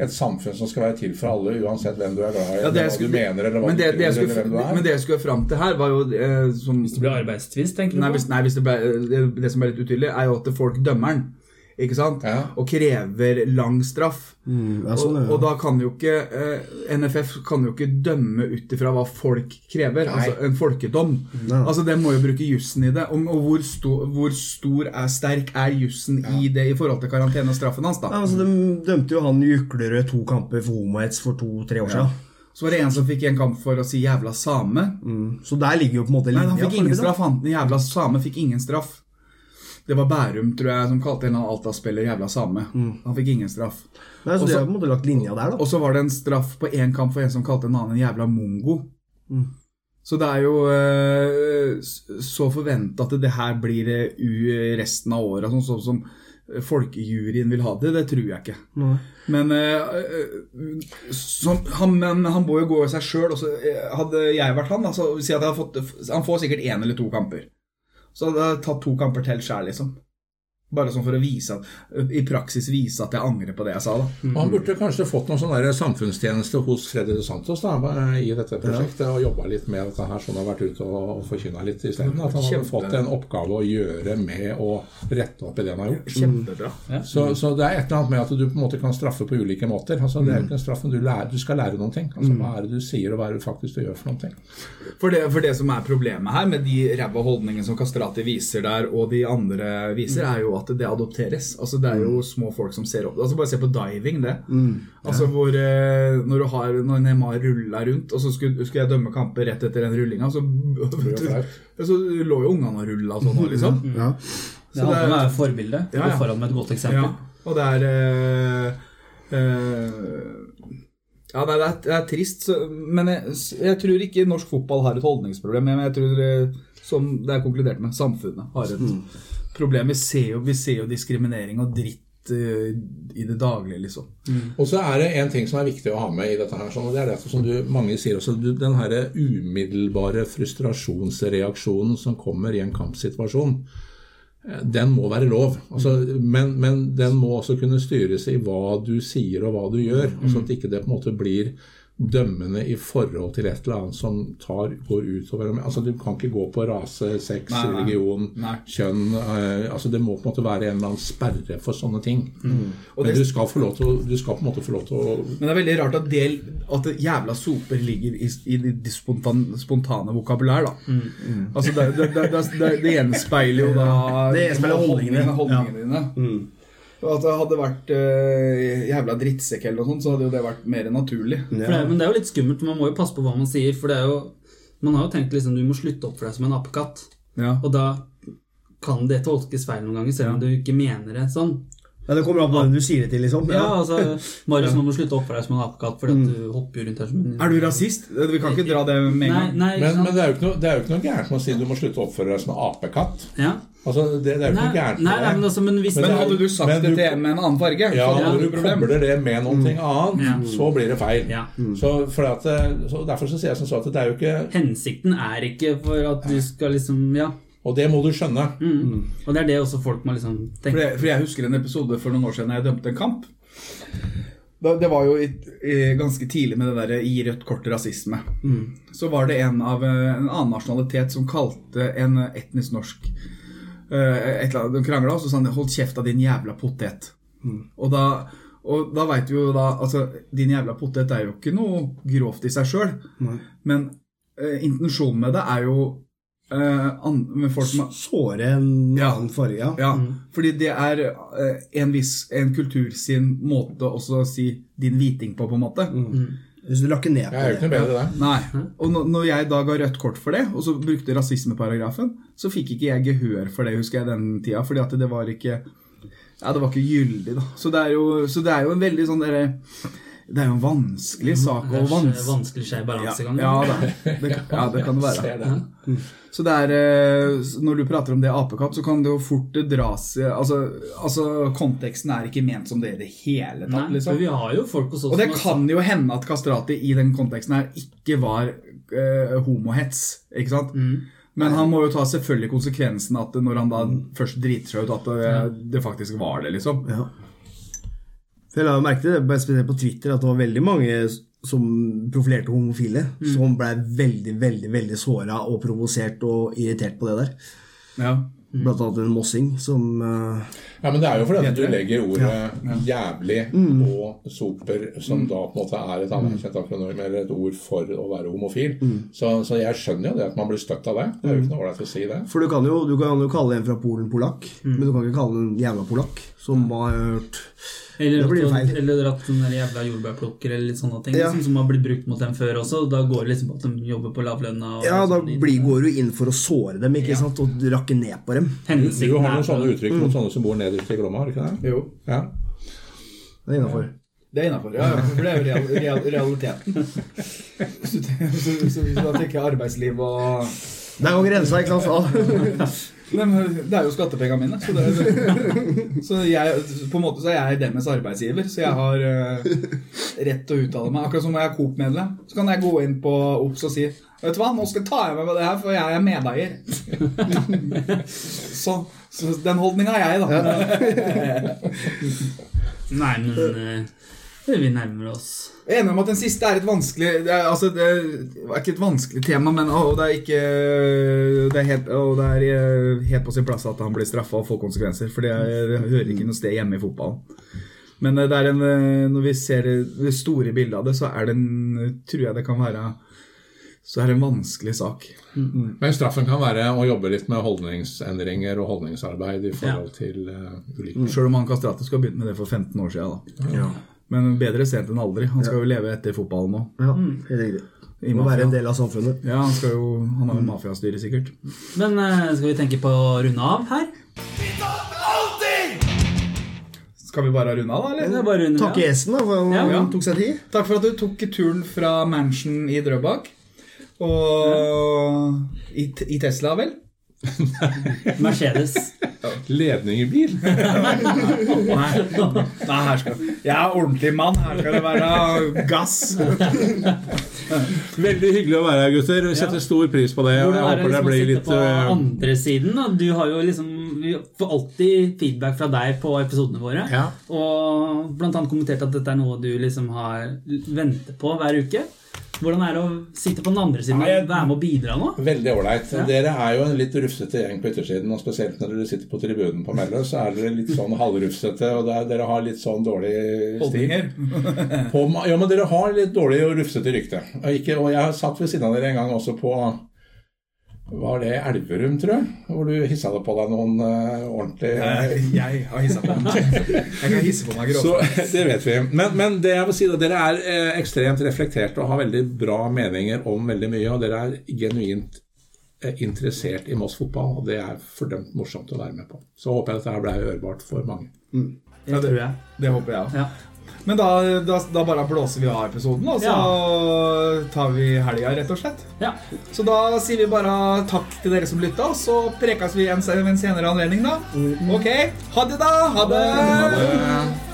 et samfunn som skal være til for alle, uansett hvem du er glad i, Ja, hva skulle- du mener, eller hva men du det, tror, det eller skulle, hvem du er. men det jeg skulle fram til her, var jo eh, som, Hvis det blir arbeidstvist, tenker du nei, hvis, nei, hvis det, ble, det, det som er litt utydelig, er jo at folk dømmer den. Ikke sant? Ja. Og krever lang straff. Mm, sånn, og, ja. og da kan jo ikke eh, NFF kan jo ikke dømme ut ifra hva folk krever. Nei. Altså en folkedom. Nei. Altså Det må jo bruke jussen i det. Og, og hvor, sto, hvor stor er sterk er jussen i det i forhold til karantene og straffen hans, da? Ja, altså, de dømte jo han Juklerød to kamper for homohets for to-tre år siden. Så var det en som fikk en kamp for å si 'jævla same'. Mm. Så der ligger jo på en måte Nei, han fikk ingen straff. Han den jævla same fikk ingen straff. Det var Bærum, tror jeg, som kalte en eller annen Alta-spiller 'jævla same'. Han fikk ingen straff. Nei, så Også, de så- har på en måte lagt linja der, da. Og så var det en straff på én kamp for en som kalte en annen en jævla mongo. Mm. Så det er jo eh, så forventa at det her blir det u resten av året, sånn sånn som folkejuryen vil ha det. Det tror jeg ikke. Nei. Men, eh, så, han, men han må jo gå i seg sjøl. Hadde jeg vært han, da, så si at hadde fått, han får sikkert én eller to kamper. Så hadde jeg tatt to kamper til sjøl, liksom. Bare sånn for å vise at, i praksis vise at jeg angrer på det jeg sa. da. Mm. han burde kanskje fått noen sånn der samfunnstjeneste hos Freddy de Santos da, i dette prosjektet, og jobba litt med dette her, sånn har vært ute og, forkynna litt isteden. At han hadde Kjempe. fått en oppgave å gjøre med å rette opp i det han har gjort. Kjempebra. Så, så det er et eller annet med at du på en måte kan straffe på ulike måter. Altså, det er jo ikke en straff, men du, lærer, du skal lære noen ting. Altså, Hva er det du sier, og hva er det du faktisk du gjør for noen ting? For det, for det som er problemet her, med de ræva holdningene som Kastrati viser der, og de andre viser, er jo at det adopteres. Altså Det er jo små folk som ser opp. Altså Bare se på diving, det. Altså hvor eh, Når du har Når Neymar rulla rundt, og så skulle, skulle jeg dømme kamper rett etter den rullinga, så, så lå jo ungene og rulla sånn, liksom. Ja. Det er, å forbilde. Ja, ja. Gå foran med et godt eksempel. Ja, og det er eh, eh, Ja, det er, det er trist, så, men jeg, jeg tror ikke norsk fotball har et holdningsproblem. Men jeg tror, eh, som det er konkludert med, samfunnet har et problem. Vi ser, jo, vi ser jo diskriminering og dritt eh, i det daglige, liksom. Og så er det en ting som er viktig å ha med i dette her, og det er det som du, mange sier også, den her umiddelbare frustrasjonsreaksjonen som kommer i en kampsituasjon, eh, den må være lov. Altså, men, men den må også kunne styres i hva du sier og hva du gjør, sånn at ikke det på en måte blir dømmende i forhold til et eller annet som tar, går utover altså Du kan ikke gå på rase, sex, Nei, nei. religion, Nei. kjønn eh, altså Det må på en måte være en eller annen sperre for sånne ting. Mm. Men det- du skal, få lov til, du skal på en måte få lov til å Men det er veldig rart at, del, at det jævla soper ligger i, i det spontane, spontane vokabulær, da. Altså, det, det, det, det, det, det gjenspeiler jo da Det gjenspeiler holdningene. holdningene dine. At det hadde vært uh, jævla drittsekk eller noe sånt, så hadde jo det vært mer naturlig. For det, men det er jo litt skummelt, man må jo passe på hva man sier. For det er jo Man har jo tenkt liksom du må slutte å oppføre deg som en apekatt. Ja. Og da kan det tolkes feil noen ganger, selv om du ikke mener det sånn. Ja, Det kommer an på hvem du sier det til, liksom. Ja, altså, Marius, nå må du slutte å oppføre deg som en apekatt, fordi at du hopper rundt her som en Er du rasist? Vi kan ikke dra det med en gang. nei, nei, Men, men det, er jo ikke noe, det er jo ikke noe gærent med å si du må slutte å oppføre deg som en apekatt. ja. Altså, det, det er jo ikke noe gærent nei, nei, men, altså, men hvis Men Men hadde du sagt det til en med en annen farge, Ja, så hadde når du kobler det med noe annet, Ja. så blir det feil. Ja. Så, for at, så Derfor så sier jeg som så at det er jo ikke Hensikten er ikke for at du skal liksom Ja. Og det må du skjønne. Mm. Og det er det også folk må liksom For tenke jeg, for jeg husker en episode for noen år siden jeg dømte en kamp. Da, det var jo i, i, ganske tidlig med det der gi rødt kort rasisme. Så var det en av eh, en annen nasjonalitet som kalte en etnisk norsk eh, et eller annet, De krangla, og så sa han 'hold kjeft av din jævla potet'. Og da, og da veit du jo da Altså, din jævla potet er jo ikke noe grovt i seg sjøl, men eh, intensjonen med det er jo eh, med folk som Såre en Ja. annen farge, ja. ja, fordi det er eh, en viss en kultur sin måte også å si din hviting på, på en måte. Hvis du lakker ned Jeg på ikke det. bedre det. Nei. Og når- når jeg da ga rødt kort for det, og så brukte rasismeparagrafen, så fikk ikke jeg gehør for det, husker jeg, den tida, fordi at det var ikke Ja, det var ikke gyldig, da. Så det er jo, så det er jo en veldig sånn derre Det er jo en vanskelig sak. Det er Og vans vanskelig skjev ja, balansegang. ja, ja, Det, det, ja, det kan det være. Så det er, eh, Når du prater om det apekatt, så kan det jo fort dras altså, altså, Konteksten er ikke ment som det i det hele tatt. Nei, liksom. vi har jo folk hos oss Og det kan jo hende at Kastrati i den konteksten her ikke var uh, homohets. ikke sant? Mm. Men han må jo ta selvfølgelig konsekvensen at når han da først driter seg ut, at det, det faktisk var det, liksom. Ja. For jeg la merke til det, spesielt på Twitter, at det var veldig mange som profilerte homofile, som ble veldig, veldig veldig såra og provosert og irritert på det der. Ja. Blant annet en mossing som uh, Ja, men det er jo fordi at du legger ordet 'jævlig' og 'soper', som da på en måte er et anerkjent akronym eller et ord for å være homofil. Så, så jeg skjønner jo det at man blir støtt av det. Det er jo ikke noe ålreit å si det. For du kan, jo, du kan jo kalle en fra Polen polakk, men du kan ikke kalle en jævla polakk som har hørt Eller, Da blir feil. eller at den jævla jordbærplukker eller litt sånne ting Ja. liksom, som har blitt brukt mot dem før også. Da går det liksom på at de jobber på lavlønna. Ja, da sånn. blir, går du inn for å såre dem, ikke sant, og rakke ned på dem. Du, Hensikten du har noen sånne uttrykk mot sånne som bor nederst i Glomma, har du ikke det? Jo. Ja. Det er innafor. Det er innafor. Ja, ja, for det er jo real, real, realiteten. så, du, så, så hvis du da tenker arbeidsliv og er jo grensa, ikke sant? Men Det er jo skattepengene mine. Så, det er, så jeg, på en måte så er jeg deres arbeidsgiver, så jeg har uh, rett til å uttale meg. Akkurat som når jeg er Coop-medlem, så kan jeg gå inn på OBS og si Vet du hva, nå skal jeg ta meg med det her, for jeg er medeier. så, så den holdninga har jeg, da. Nei, men eh, vi nærmer oss. Jeg er enig om at den siste er et vanskelig Det er, altså, det er ikke et vanskelig tema, men å, det er ikke Det er, helt, å, det er eh, helt på sin plass at han blir straffa og får konsekvenser. For det, er, hører ikke noe sted hjemme i fotballen. Men eh, det er en, eh, når vi ser det store bildet av det, så er det en Tror jeg det kan være Så er det en vanskelig sak. Men straffen kan være å jobbe litt med holdningsendringer og holdningsarbeid i forhold til uh, ulike Sjøl om han Kastrati skulle ha begynt med det for 15 år siden. Da. Men bedre sent enn aldri. Han skal jo leve etter fotballen nå. Ja, helt riktig. I Må være en del av samfunnet. Ja, han, skal jo, han har jo mafiastyre, sikkert. Men eh, skal vi tenke på å runde av her? Skal vi bare runde av, da? Eller? er bare runde Takke av. gjesten, da, for han tok seg tid. Takk for at du tok turen fra Mansion i Drøbak. Og i, i Tesla, vel? Mercedes. ledningebil. Nei, Nei her skal Jeg er ordentlig mann. Her skal det være gass. Veldig hyggelig å være her, gutter. Vi setter stor pris på det. Jeg er det håper det liksom blir litt på eh, andre siden? Da? Du har jo liksom Vi får alltid feedback fra deg på episodene våre. Ja. Og blant annet kommentert at dette er noe du liksom har venter på hver uke. Hvordan er det å sitte på den andre siden og være med og bidra nå? Veldig ålreit. Ja. Dere er jo en litt rufsete gjeng på yttersiden, og spesielt når dere sitter på tribunen på Melløs, så er dere litt sånn halvrufsete, og det er, dere har litt sånn dårlig stil. På, ja, men dere har litt dårlig og rufsete rykte. Og, ikke, og jeg har satt ved siden av dere en gang også på Var det Elverum, tror jeg? Hvor du hissa deg på deg noen uh, ordentlige Jeg, jeg har hissa på meg. Jeg kan hisse på meg Så grovt. det vet vi. Men, men det jeg vil si da, dere er eh, ekstremt reflekterte og har veldig bra meninger om veldig mye. Og dere er genuint eh, interessert i Moss fotball, og det er fordømt morsomt å være med på. Så håper jeg dette ble hørbart for mange. Det det- tror jeg. Det håper jeg òg. Ja. Men da, da, da bare blåser vi av episoden, og så tar vi helga, rett og slett. ja. Så da sier vi bare takk til dere som lytta, og så prekes vi en, ved en senere anledning, da. Ok. Ha det, da. Ha det. Ha Dette